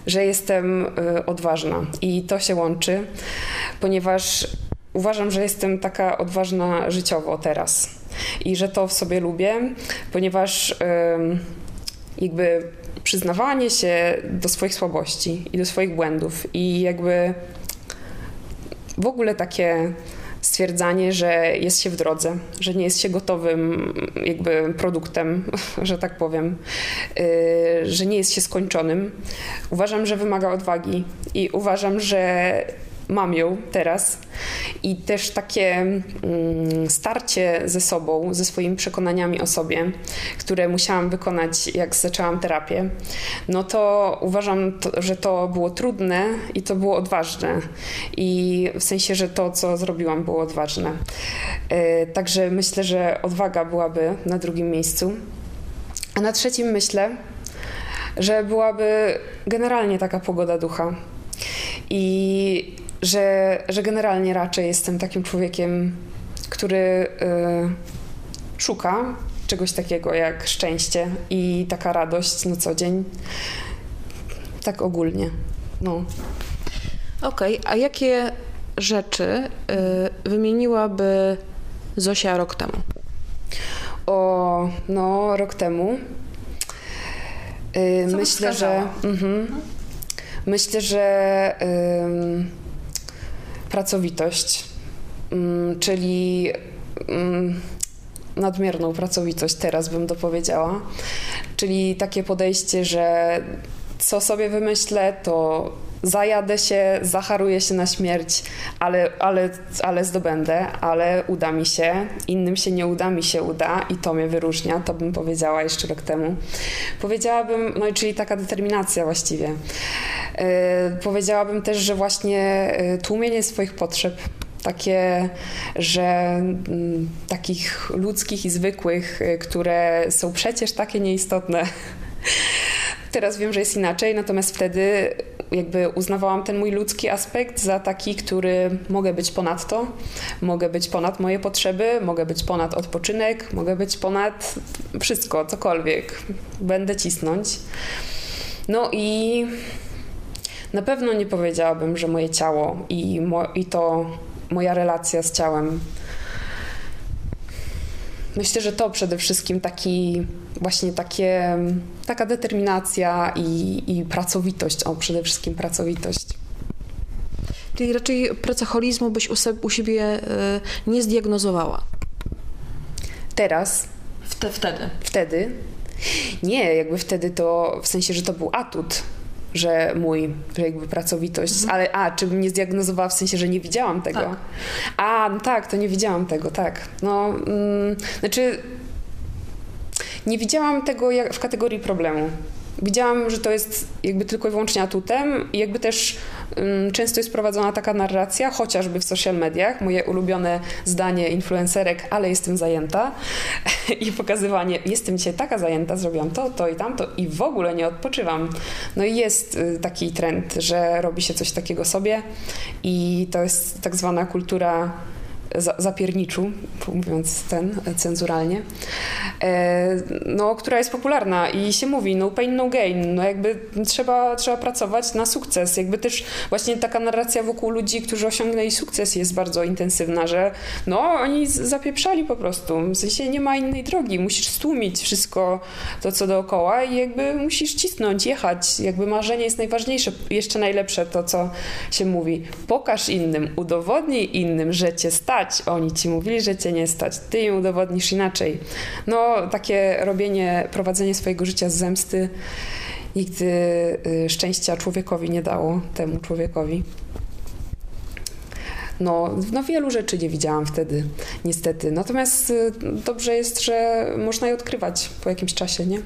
że jestem y, odważna. I to się łączy, ponieważ uważam, że jestem taka odważna życiowo teraz. I że to w sobie lubię, ponieważ jakby przyznawanie się do swoich słabości i do swoich błędów i jakby w ogóle takie stwierdzanie, że jest się w drodze, że nie jest się gotowym jakby produktem, że tak powiem, y, że nie jest się skończonym. Uważam, że wymaga odwagi i uważam, że mam ją teraz i też takie mm, starcie ze sobą, ze swoimi przekonaniami o sobie, które musiałam wykonać, jak zaczęłam terapię, no to uważam, że to było trudne i to było odważne. I w sensie, że to, co zrobiłam, było odważne. Yy, także myślę, że odwaga byłaby na drugim miejscu. A na trzecim myślę, że byłaby generalnie taka pogoda ducha. I że, że generalnie raczej jestem takim człowiekiem, który y, szuka czegoś takiego jak szczęście i taka radość na co dzień. Tak ogólnie. No. Okej, okay, a jakie rzeczy y, wymieniłaby Zosia rok temu? O, no, rok temu. Y, myślę, że mhm. myślę, że ym, pracowitość, Ym, czyli ym, nadmierną pracowitość teraz bym dopowiedziała, czyli takie podejście, że co sobie wymyślę, to zajadę się, zacharuję się na śmierć, ale, ale, ale zdobędę, ale uda mi się, innym się nie uda, mi się uda i to mnie wyróżnia, to bym powiedziała jeszcze rok temu. Powiedziałabym, no i czyli taka determinacja właściwie. Yy, powiedziałabym też, że właśnie yy, tłumienie swoich potrzeb, takie, że mm, takich ludzkich i zwykłych, y, które są przecież takie nieistotne. Teraz wiem, że jest inaczej, natomiast wtedy jakby uznawałam ten mój ludzki aspekt za taki, który mogę być ponad to, mogę być ponad moje potrzeby, mogę być ponad odpoczynek, mogę być ponad wszystko, cokolwiek. Będę cisnąć. No i na pewno nie powiedziałabym, że moje ciało i, mo- i to moja relacja z ciałem. Myślę, że to przede wszystkim taki właśnie takie, taka determinacja i, i pracowitość. O, przede wszystkim pracowitość. Czyli raczej pracoholizmu byś u, se, u siebie y, nie zdiagnozowała. Teraz, Wte, wtedy. wtedy, nie, jakby wtedy to w sensie, że to był atut, że mój, że jakby pracowitość, ale a, czy bym nie zdiagnozowała w sensie, że nie widziałam tego? Tak. A, no tak, to nie widziałam tego, tak. No, mm, znaczy, nie widziałam tego jak w kategorii problemu. Widziałam, że to jest jakby tylko i wyłącznie atutem i jakby też często jest prowadzona taka narracja, chociażby w social mediach, moje ulubione zdanie influencerek, ale jestem zajęta i pokazywanie, jestem dzisiaj taka zajęta, zrobiłam to, to i tamto i w ogóle nie odpoczywam. No i jest y, taki trend, że robi się coś takiego sobie i to jest tak zwana kultura za, zapierniczu, mówiąc ten cenzuralnie, e, no, która jest popularna i się mówi no pain, no gain, no jakby trzeba, trzeba pracować na sukces. Jakby też właśnie taka narracja wokół ludzi, którzy osiągnęli sukces jest bardzo intensywna, że no oni zapieprzali po prostu, w sensie nie ma innej drogi, musisz stłumić wszystko to, co dookoła i jakby musisz cisnąć, jechać, jakby marzenie jest najważniejsze, jeszcze najlepsze to, co się mówi. Pokaż innym, udowodnij innym, że cię stać. Oni ci mówili, że cię nie stać. Ty im udowodnisz inaczej. No, takie robienie, prowadzenie swojego życia z zemsty nigdy y, szczęścia człowiekowi nie dało, temu człowiekowi. No, no wielu rzeczy nie widziałam wtedy, niestety. Natomiast y, dobrze jest, że można je odkrywać po jakimś czasie, nie?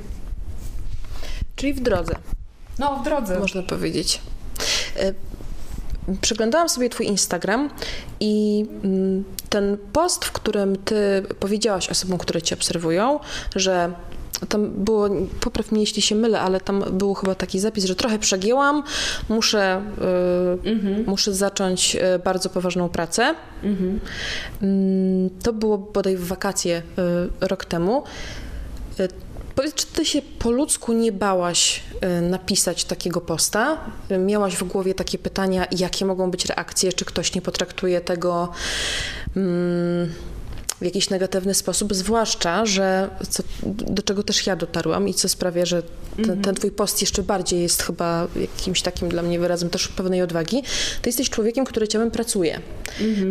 Czyli w drodze, No, w drodze. można powiedzieć. Y, Przeglądałam sobie Twój Instagram i mm, ten post, w którym Ty powiedziałaś osobom, które Cię obserwują, że tam było, popraw mnie jeśli się mylę, ale tam był chyba taki zapis, że trochę przegięłam, muszę, y, muszę zacząć y, bardzo poważną pracę. Mm, To było bodaj w wakacje y, rok temu. Powiedz, czy ty się po ludzku nie bałaś y, napisać takiego posta? Miałaś w głowie takie pytania, jakie mogą być reakcje, czy ktoś nie potraktuje tego mm, w jakiś negatywny sposób, zwłaszcza, że co, do czego też ja dotarłam i co sprawia, że ten, ten twój post jeszcze bardziej jest chyba jakimś takim dla mnie wyrazem też pewnej odwagi. Ty jesteś człowiekiem, który ciałem pracuje,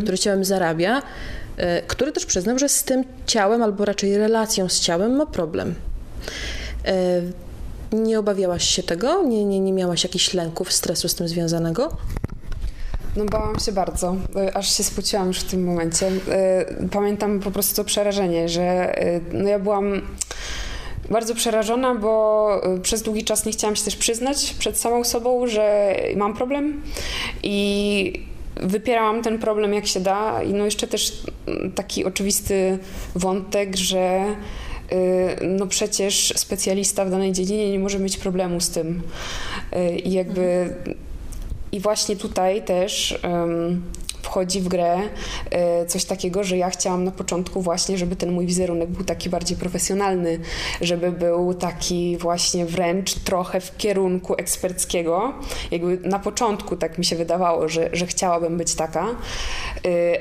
który ciałem zarabia, y, który też przyznam, że z tym ciałem, albo raczej relacją z ciałem ma problem. Y, Nie obawiałaś się tego? Nie, nie, nie miałaś jakichś lęków, stresu z tym związanego? No bałam się bardzo, y, aż się spociłam już w tym momencie. Y, Pamiętam po prostu to przerażenie, że no ja byłam bardzo przerażona, bo przez długi czas nie chciałam się też przyznać przed samą sobą, że mam problem i wypierałam ten problem jak się da i no jeszcze też taki oczywisty wątek, że no przecież specjalista w danej dziedzinie nie może mieć problemu z tym. Y, i jakby i właśnie tutaj też wchodzi w grę e, coś takiego, że ja chciałam na początku właśnie, żeby ten mój wizerunek był taki bardziej profesjonalny, żeby był taki właśnie wręcz trochę w kierunku eksperckiego. Jakby na początku tak mi się wydawało, że, że chciałabym być taka, e,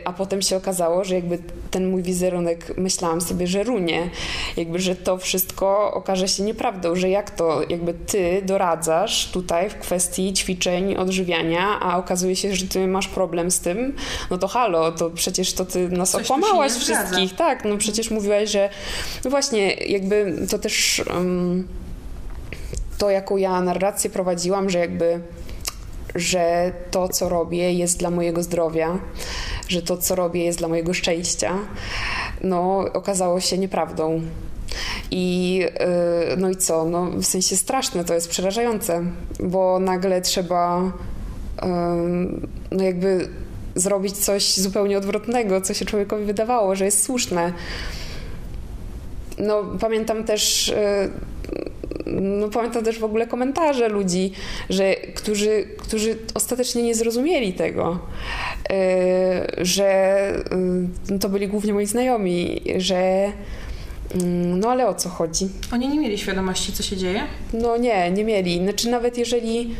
a potem się okazało, że jakby ten mój wizerunek myślałam sobie, że runie, jakby, że to wszystko okaże się nieprawdą, że jak to jakby ty doradzasz tutaj w kwestii ćwiczeń, odżywiania, a okazuje się, że ty masz problem z tym, no to halo, to przecież to ty nas Coś okłamałaś wszystkich. Tak, no przecież mówiłaś, że no właśnie, jakby to też um, to, jaką ja narrację prowadziłam, że jakby że to, co robię, jest dla mojego zdrowia, że to, co robię, jest dla mojego szczęścia, no okazało się nieprawdą. I yy, no i co? No, w sensie straszne, to jest przerażające, bo nagle trzeba yy, no jakby zrobić coś zupełnie odwrotnego, co się człowiekowi wydawało, że jest słuszne. No, pamiętam też, e, no, pamiętam też w ogóle komentarze ludzi, że, którzy, którzy ostatecznie nie zrozumieli tego, e, że e, to byli głównie moi znajomi, że no ale o co chodzi? Oni nie mieli świadomości, co się dzieje? No nie, nie mieli. Znaczy nawet jeżeli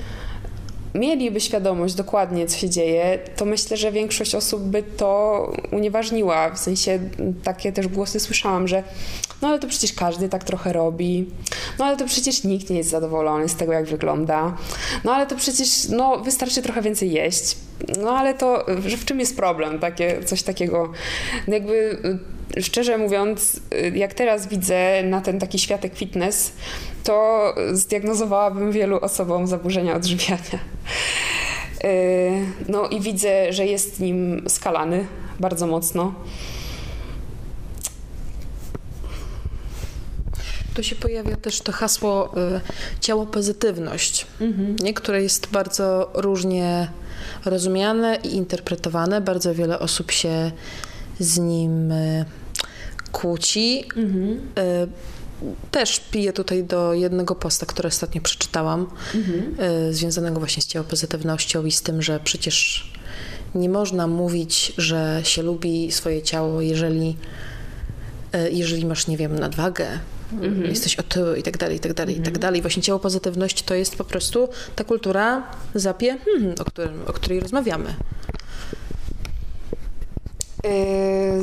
mieliby świadomość dokładnie, co się dzieje, to myślę, że większość osób by to unieważniła. W sensie takie też głosy słyszałam, że no ale to przecież każdy tak trochę robi. No ale to przecież nikt nie jest zadowolony z tego, jak wygląda. No ale to przecież no, wystarczy trochę więcej jeść. No ale to, że w czym jest problem? Takie, coś takiego. No Jakby y, szczerze mówiąc, y, jak teraz widzę na ten taki światek fitness, to zdiagnozowałabym wielu osobom zaburzenia odżywiania. Y, No i widzę, że jest nim skalany bardzo mocno. Tu się pojawia też to hasło y, ciało pozytywność, nie? które jest bardzo różnie rozumiane i interpretowane. Bardzo wiele osób się z nim y, kłóci. Y, też piję tutaj do jednego posta, który ostatnio przeczytałam, y, związanego właśnie z ciało pozytywnością i z tym, że przecież nie można mówić, że się lubi swoje ciało, jeżeli e, jeżeli masz, nie wiem, nadwagę, jesteś otyły i tak dalej, i tak dalej, i tak dalej. Właśnie ciało pozytywność to jest po prostu ta kultura zapie, hmm, o, którym, o której rozmawiamy. Yy,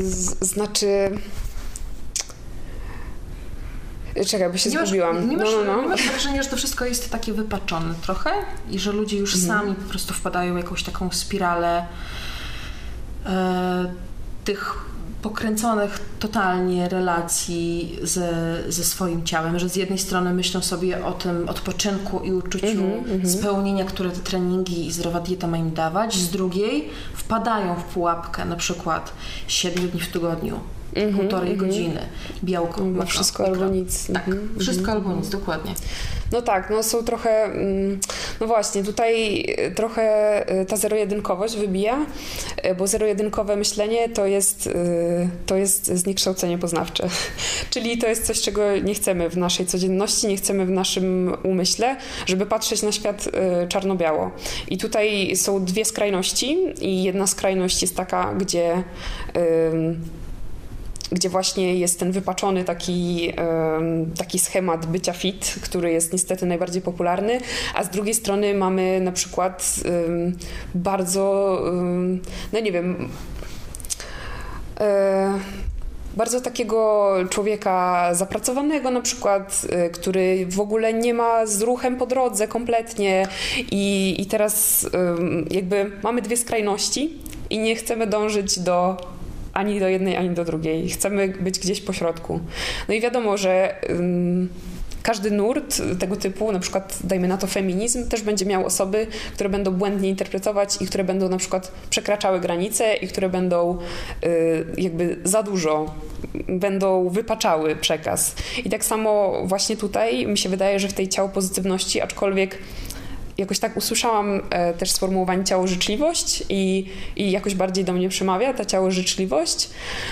z- znaczy. Czekaj, bo się zgubiłam. nie, masz, no, no, nie no. masz wrażenia, że to wszystko jest takie wypaczone trochę i że ludzie już sami po prostu wpadają w jakąś taką spiralę e, tych pokręconych totalnie relacji ze, ze swoim ciałem, że z jednej strony myślą sobie o tym odpoczynku i uczuciu spełnienia, które te treningi i zdrowa dieta ma im dawać, z drugiej wpadają w pułapkę na przykład 7 dni w tygodniu, półtorej godziny, białko, No makro, wszystko albo nic. Tak, Mhm. wszystko albo nic, dokładnie. No tak, no są trochę, mm, no właśnie, tutaj y, trochę y, ta zero-jedynkowość wybija, y, bo zero-jedynkowe myślenie to jest, to jest zniekształcenie poznawcze. Czyli to jest coś, czego nie chcemy w naszej codzienności, nie chcemy w naszym umyśle, żeby patrzeć na świat czarno-biało. I tutaj są dwie skrajności i jedna skrajność jest taka, gdzie gdzie właśnie jest ten wypaczony taki, taki schemat bycia fit, który jest niestety najbardziej popularny, a z drugiej strony mamy na przykład bardzo, no nie wiem, e, bardzo takiego człowieka zapracowanego na przykład, y, który w ogóle nie ma z ruchem po drodze kompletnie i, i teraz jakby mamy dwie skrajności i nie chcemy dążyć do ani do jednej, ani do drugiej. Chcemy być gdzieś po środku. No i wiadomo, że każdy nurt tego typu, na przykład dajmy na to feminizm, też będzie miał osoby, które będą błędnie interpretować i które będą na przykład przekraczały granice i które będą y, jakby za dużo, będą wypaczały przekaz. I tak samo właśnie tutaj mi się wydaje, że w tej ciało pozytywności, aczkolwiek jakoś tak usłyszałam e, też sformułowanie ciało życzliwość i, i jakoś bardziej do mnie przemawia ta ciało życzliwość,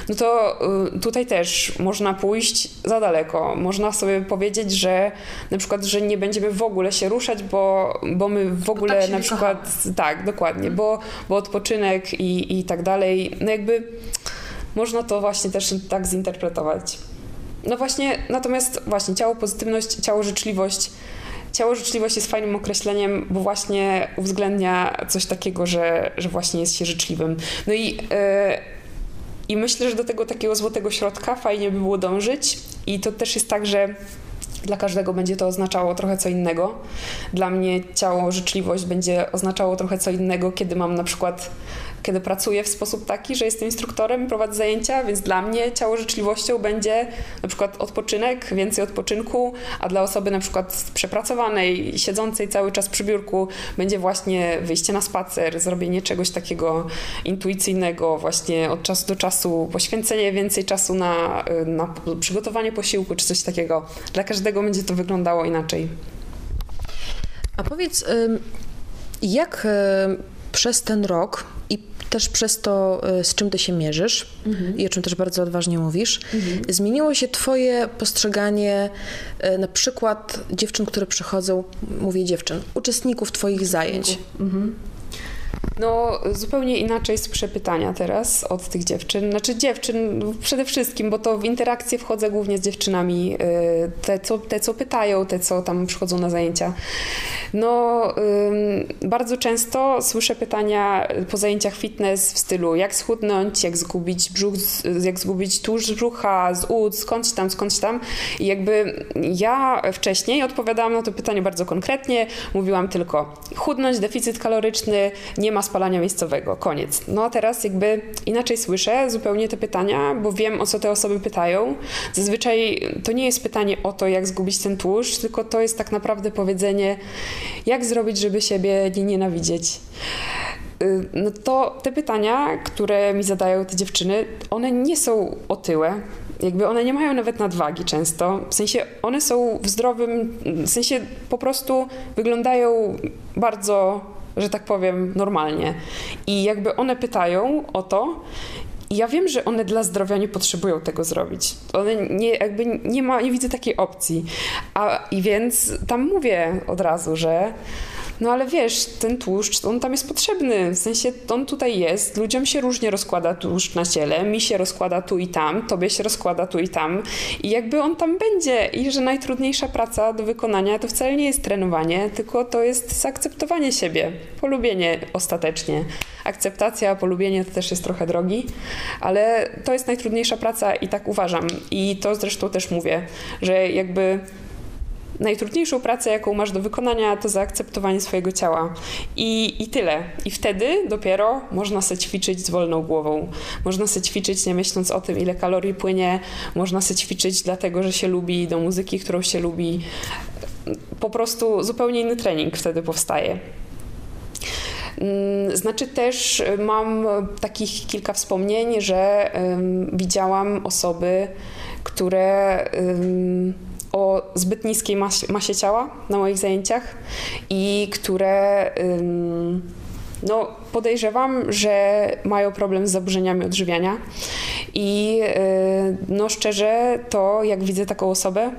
no to y, tutaj też można pójść za daleko. Można sobie powiedzieć, że na przykład, że nie będziemy w ogóle się ruszać, bo, bo my w ogóle tak na przykład, tak, dokładnie, bo, bo odpoczynek i, i tak dalej, no jakby można to właśnie też tak zinterpretować. No właśnie, natomiast właśnie ciało pozytywność, ciało życzliwość. Ciało życzliwość jest fajnym określeniem, bo właśnie uwzględnia coś takiego, że, że właśnie jest się życzliwym. No i, yy, i myślę, że do tego takiego złotego środka fajnie by było dążyć. I to też jest tak, że dla każdego będzie to oznaczało trochę co innego. Dla mnie ciało życzliwość będzie oznaczało trochę co innego, kiedy mam na przykład kiedy pracuję w sposób taki, że jestem instruktorem prowadzę zajęcia, więc dla mnie ciało życzliwością będzie na przykład odpoczynek, więcej odpoczynku, a dla osoby na przykład przepracowanej, siedzącej cały czas przy biurku będzie właśnie wyjście na spacer, zrobienie czegoś takiego intuicyjnego, właśnie od czasu do czasu, poświęcenie więcej czasu na, na przygotowanie posiłku czy coś takiego. Dla każdego będzie to wyglądało inaczej. A powiedz, jak przez ten rok i też przez to, y, z czym ty się mierzysz mhm. i o czym też bardzo odważnie mówisz, mhm. zmieniło się twoje postrzeganie y, na przykład dziewczyn, które przychodzą, mówię dziewczyn, uczestników twoich zajęć. Mhm. No, zupełnie inaczej słyszę pytania teraz od tych dziewczyn. Znaczy dziewczyn przede wszystkim, bo to w interakcję wchodzę głównie z dziewczynami. Y, te, co, te, co pytają, te, co tam przychodzą na zajęcia. No, bardzo często słyszę pytania po zajęciach fitness w stylu jak schudnąć, jak zgubić brzuch, jak zgubić tłuszcz brzucha, z ud, skądś tam, skądś tam. I jakby ja wcześniej odpowiadałam na to pytanie bardzo konkretnie. Mówiłam tylko chudnąć, deficyt kaloryczny, nie ma spalania miejscowego, koniec. No a teraz jakby inaczej słyszę zupełnie te pytania, bo wiem o co te osoby pytają. Zazwyczaj to nie jest pytanie o to, jak zgubić ten tłuszcz, tylko to jest tak naprawdę powiedzenie, jak zrobić, żeby siebie nie nienawidzieć. Y, no to te pytania, które mi zadają te dziewczyny, one nie są otyłe, jakby one nie mają nawet nadwagi często. W sensie one są w zdrowym, w sensie po prostu wyglądają bardzo że tak powiem, normalnie. I jakby one pytają o to, i ja wiem, że one dla zdrowia nie potrzebują tego zrobić. One nie, jakby nie ma, nie widzę takiej opcji. A i więc tam mówię od razu, że no ale wiesz, ten tłuszcz, on tam jest potrzebny, w sensie on tutaj jest, ludziom się różnie rozkłada tłuszcz na ciele, mi się rozkłada tu i tam, tobie się rozkłada tu i tam. I jakby on tam będzie. I że najtrudniejsza praca do wykonania to wcale nie jest trenowanie, tylko to jest zaakceptowanie siebie, polubienie ostatecznie. Akceptacja, polubienie to też jest trochę drogi, ale to jest najtrudniejsza praca i tak uważam. I to zresztą też mówię, że jakby najtrudniejszą pracę, jaką masz do wykonania, to zaakceptowanie swojego ciała. I, I tyle. I wtedy dopiero można sobie ćwiczyć z wolną głową. Można sobie ćwiczyć nie myśląc o tym, ile kalorii płynie. Można sobie ćwiczyć dlatego, że się lubi do muzyki, którą się lubi. Po prostu zupełnie inny trening wtedy powstaje. Mm, znaczy też mam takich kilka wspomnień, że um, widziałam osoby, które um, o zbyt niskiej masie, masie ciała na moich zajęciach i które no, podejrzewam, że mają problem z zaburzeniami odżywiania. I y, no szczerze, to jak widzę taką osobę,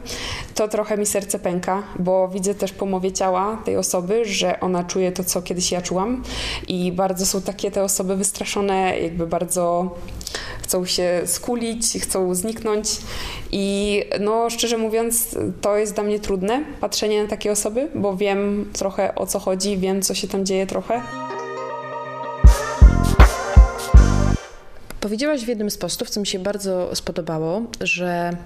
to trochę mi serce pęka, bo widzę też po mowie ciała tej osoby, że ona czuje to, co kiedyś ja czułam. I bardzo są takie te osoby wystraszone, jakby bardzo chcą się skulić, chcą zniknąć. I no szczerze mówiąc, to jest dla mnie trudne patrzenie na takie osoby, bo wiem trochę o co chodzi, wiem co się tam dzieje trochę. Powiedziałaś w jednym z postów, co mi się bardzo spodobało, że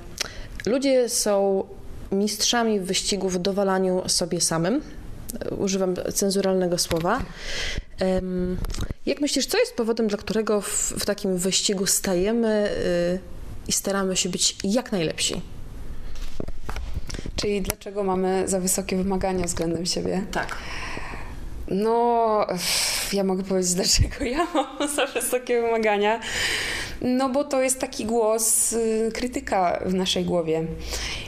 ludzie są mistrzami wyścigu w dowalaniu sobie samym. Używam cenzuralnego słowa. Jak myślisz, co jest powodem, dla którego w, w takim wyścigu stajemy y, i staramy się być jak najlepsi? Czyli dlaczego mamy za wysokie wymagania względem siebie? Tak. No, ja mogę powiedzieć, dlaczego ja mam za wysokie wymagania. No, bo to jest taki głos y, krytyka w naszej głowie.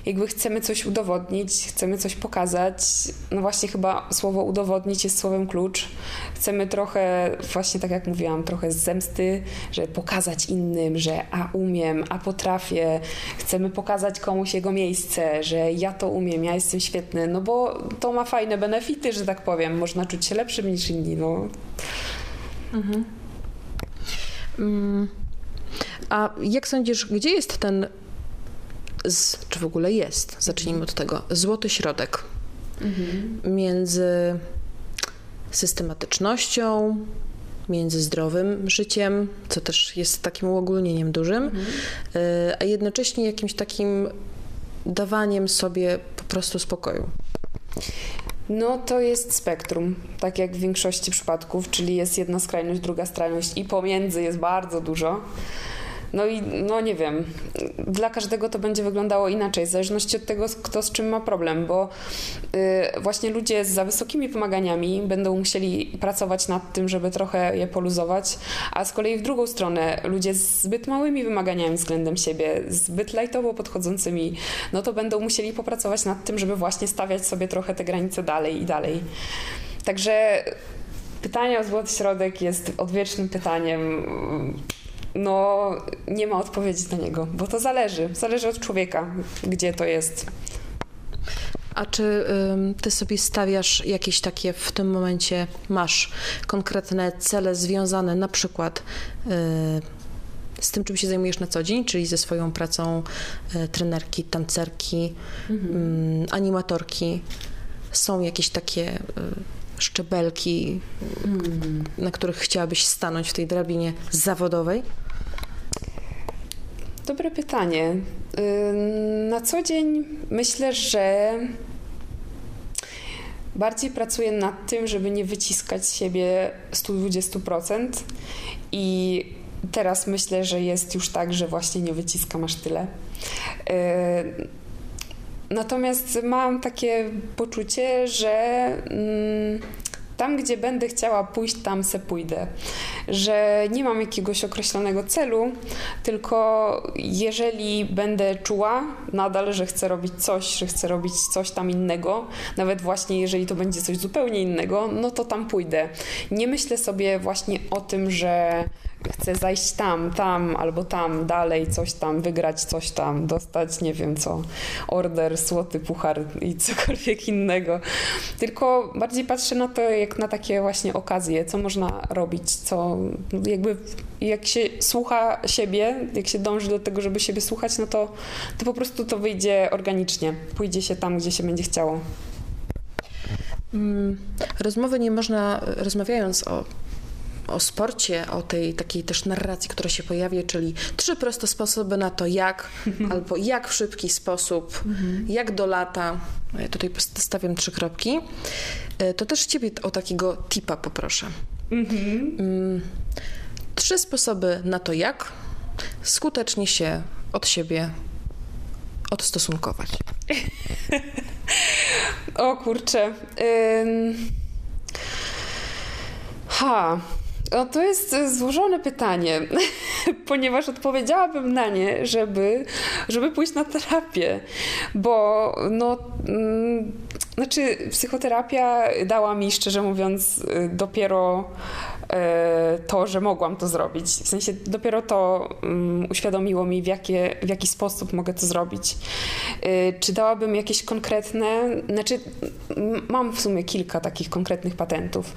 jakby chcemy coś udowodnić, chcemy coś pokazać. No właśnie chyba słowo udowodnić jest słowem klucz. Chcemy trochę, właśnie tak jak mówiłam, trochę zemsty, że pokazać innym, że a umiem, a potrafię. Chcemy pokazać komuś jego miejsce, że ja to umiem, ja jestem świetny, no bo to ma fajne benefity, że tak powiem. Można czuć się lepszym niż inni, no. Mm. A jak sądzisz, gdzie jest ten, z, czy w ogóle jest, zacznijmy od tego, złoty środek między systematycznością, między zdrowym życiem, co też jest takim uogólnieniem dużym, y, a jednocześnie jakimś takim dawaniem sobie po prostu spokoju. No to jest spektrum, tak jak w większości przypadków, czyli jest jedna skrajność, druga skrajność i pomiędzy jest bardzo dużo. No i no nie wiem, dla każdego to będzie wyglądało inaczej, w zależności od tego, kto z czym ma problem, bo y, właśnie ludzie z za wysokimi wymaganiami będą musieli pracować nad tym, żeby trochę je poluzować, a z kolei w drugą stronę ludzie z zbyt małymi wymaganiami względem siebie, zbyt lajtowo podchodzącymi, no to będą musieli popracować nad tym, żeby właśnie stawiać sobie trochę te granice dalej i dalej. Także pytanie o złoty środek jest odwiecznym pytaniem no nie ma odpowiedzi na niego, bo to zależy. Zależy od człowieka, gdzie to jest. A czy ym, ty sobie stawiasz jakieś takie w tym momencie, masz konkretne cele związane na przykład y, z tym, czym się zajmujesz na co dzień, czyli ze swoją pracą y, trenerki, tancerki, ym, animatorki? Są jakieś takie y, szczebelki, na których chciałabyś stanąć w tej drabinie zawodowej? Dobre pytanie. Na co dzień myślę, że bardziej pracuję nad tym, żeby nie wyciskać z siebie 120% i teraz myślę, że jest już tak, że właśnie nie wyciskam aż tyle. Natomiast mam takie poczucie, że tam, gdzie będę chciała pójść, tam se pójdę. Że nie mam jakiegoś określonego celu, tylko jeżeli będę czuła nadal, że chcę robić coś, że chcę robić coś tam innego, nawet właśnie jeżeli to będzie coś zupełnie innego, no to tam pójdę. Nie myślę sobie właśnie o tym, że chcę zajść tam, tam albo tam, dalej, coś tam, wygrać coś tam, dostać nie wiem co, order, złoty puchar i cokolwiek innego. Tylko bardziej patrzę na to jak na takie właśnie okazje, co można robić, co jakby jak się słucha siebie, jak się dąży do tego, żeby siebie słuchać, no to, to po prostu to wyjdzie organicznie. Pójdzie się tam, gdzie się będzie chciało. Mm, Rozmowy nie można, rozmawiając o, o sporcie, o tej takiej też narracji, która się pojawia, czyli trzy proste sposoby na to, jak, albo jak w szybki sposób, jak do lata. Ja tutaj stawiam trzy kropki. E, To też ciebie o takiego tipa poproszę. Mm, Trzy sposoby na to, jak skutecznie się od siebie odstosunkować. O kurczę. Ym... Ha. O, to jest e, złożone pytanie, ponieważ odpowiedziałabym na nie, żeby, żeby pójść na terapię, bo no, mm, znaczy psychoterapia dała mi, szczerze mówiąc, y, dopiero e, to, że mogłam to zrobić. W sensie dopiero to um, uświadomiło mi, w, jakie, w jaki sposób mogę to zrobić. E, czy dałabym jakieś konkretne, znaczy mam w sumie kilka takich konkretnych patentów.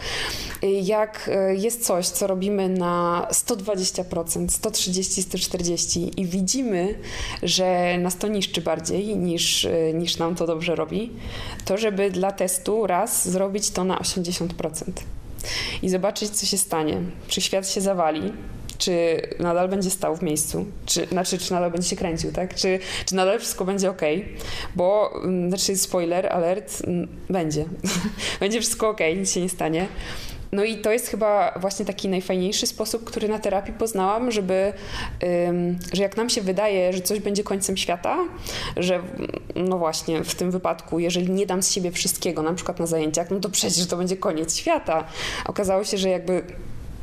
E, jak e, jest coś, co robimy na 120%, 130, 140 i widzimy, że nas to niszczy bardziej niż, e, niż nam to dobrze robi, to żeby dla testu raz zrobić to na 80% i zobaczyć, co się stanie. Czy świat się zawali, czy nadal będzie stał w miejscu, czy, znaczy, czy nadal będzie się kręcił, tak? Czy, czy nadal wszystko będzie ok, bo, mm, znaczy, spoiler, alert, mm, będzie. będzie wszystko ok, nic się nie stanie. No i to jest chyba właśnie taki najfajniejszy sposób, który na terapii poznałam, żeby, że jak nam się wydaje, że coś będzie końcem świata, że no właśnie w tym wypadku, jeżeli nie dam z siebie wszystkiego, na przykład na zajęciach, no to przecież to będzie koniec świata. Okazało się, że jakby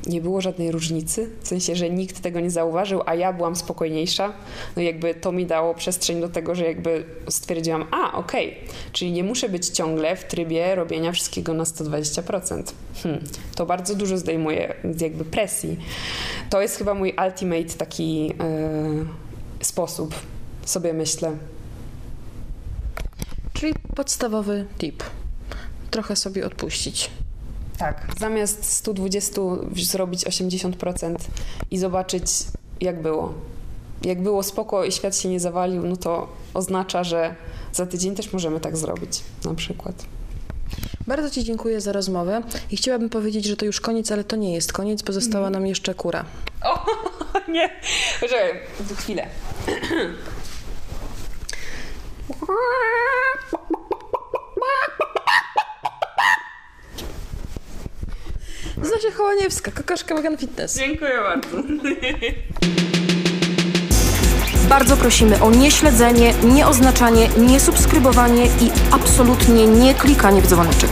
nie było żadnej różnicy, w sensie, że nikt tego nie zauważył, a ja byłam spokojniejsza, no jakby to mi dało przestrzeń do tego, że jakby stwierdziłam, a okej, czyli nie muszę być ciągle w trybie robienia wszystkiego na 120%. Hmm, to bardzo dużo zdejmuje jakby presji. To jest chyba mój ultimate taki yy, sposób, sobie myślę. Czyli podstawowy tip. Trochę sobie odpuścić. Tak. Zamiast 120 zrobić 80% i zobaczyć, jak było. Jak było spoko i świat się nie zawalił, no to oznacza, że za tydzień też możemy tak zrobić, na przykład. Bardzo Ci dziękuję za rozmowę i chciałabym powiedzieć, że to już koniec, ale to nie jest koniec, bo została nam jeszcze kura. O, nie! Poczekaj, chwilę. Zosia Hołaniewska, kokoszka Vegan Fitness. Dziękuję bardzo. Bardzo prosimy o nieśledzenie, nieoznaczanie, niesubskrybowanie i absolutnie nie klikanie w dzwoneczek.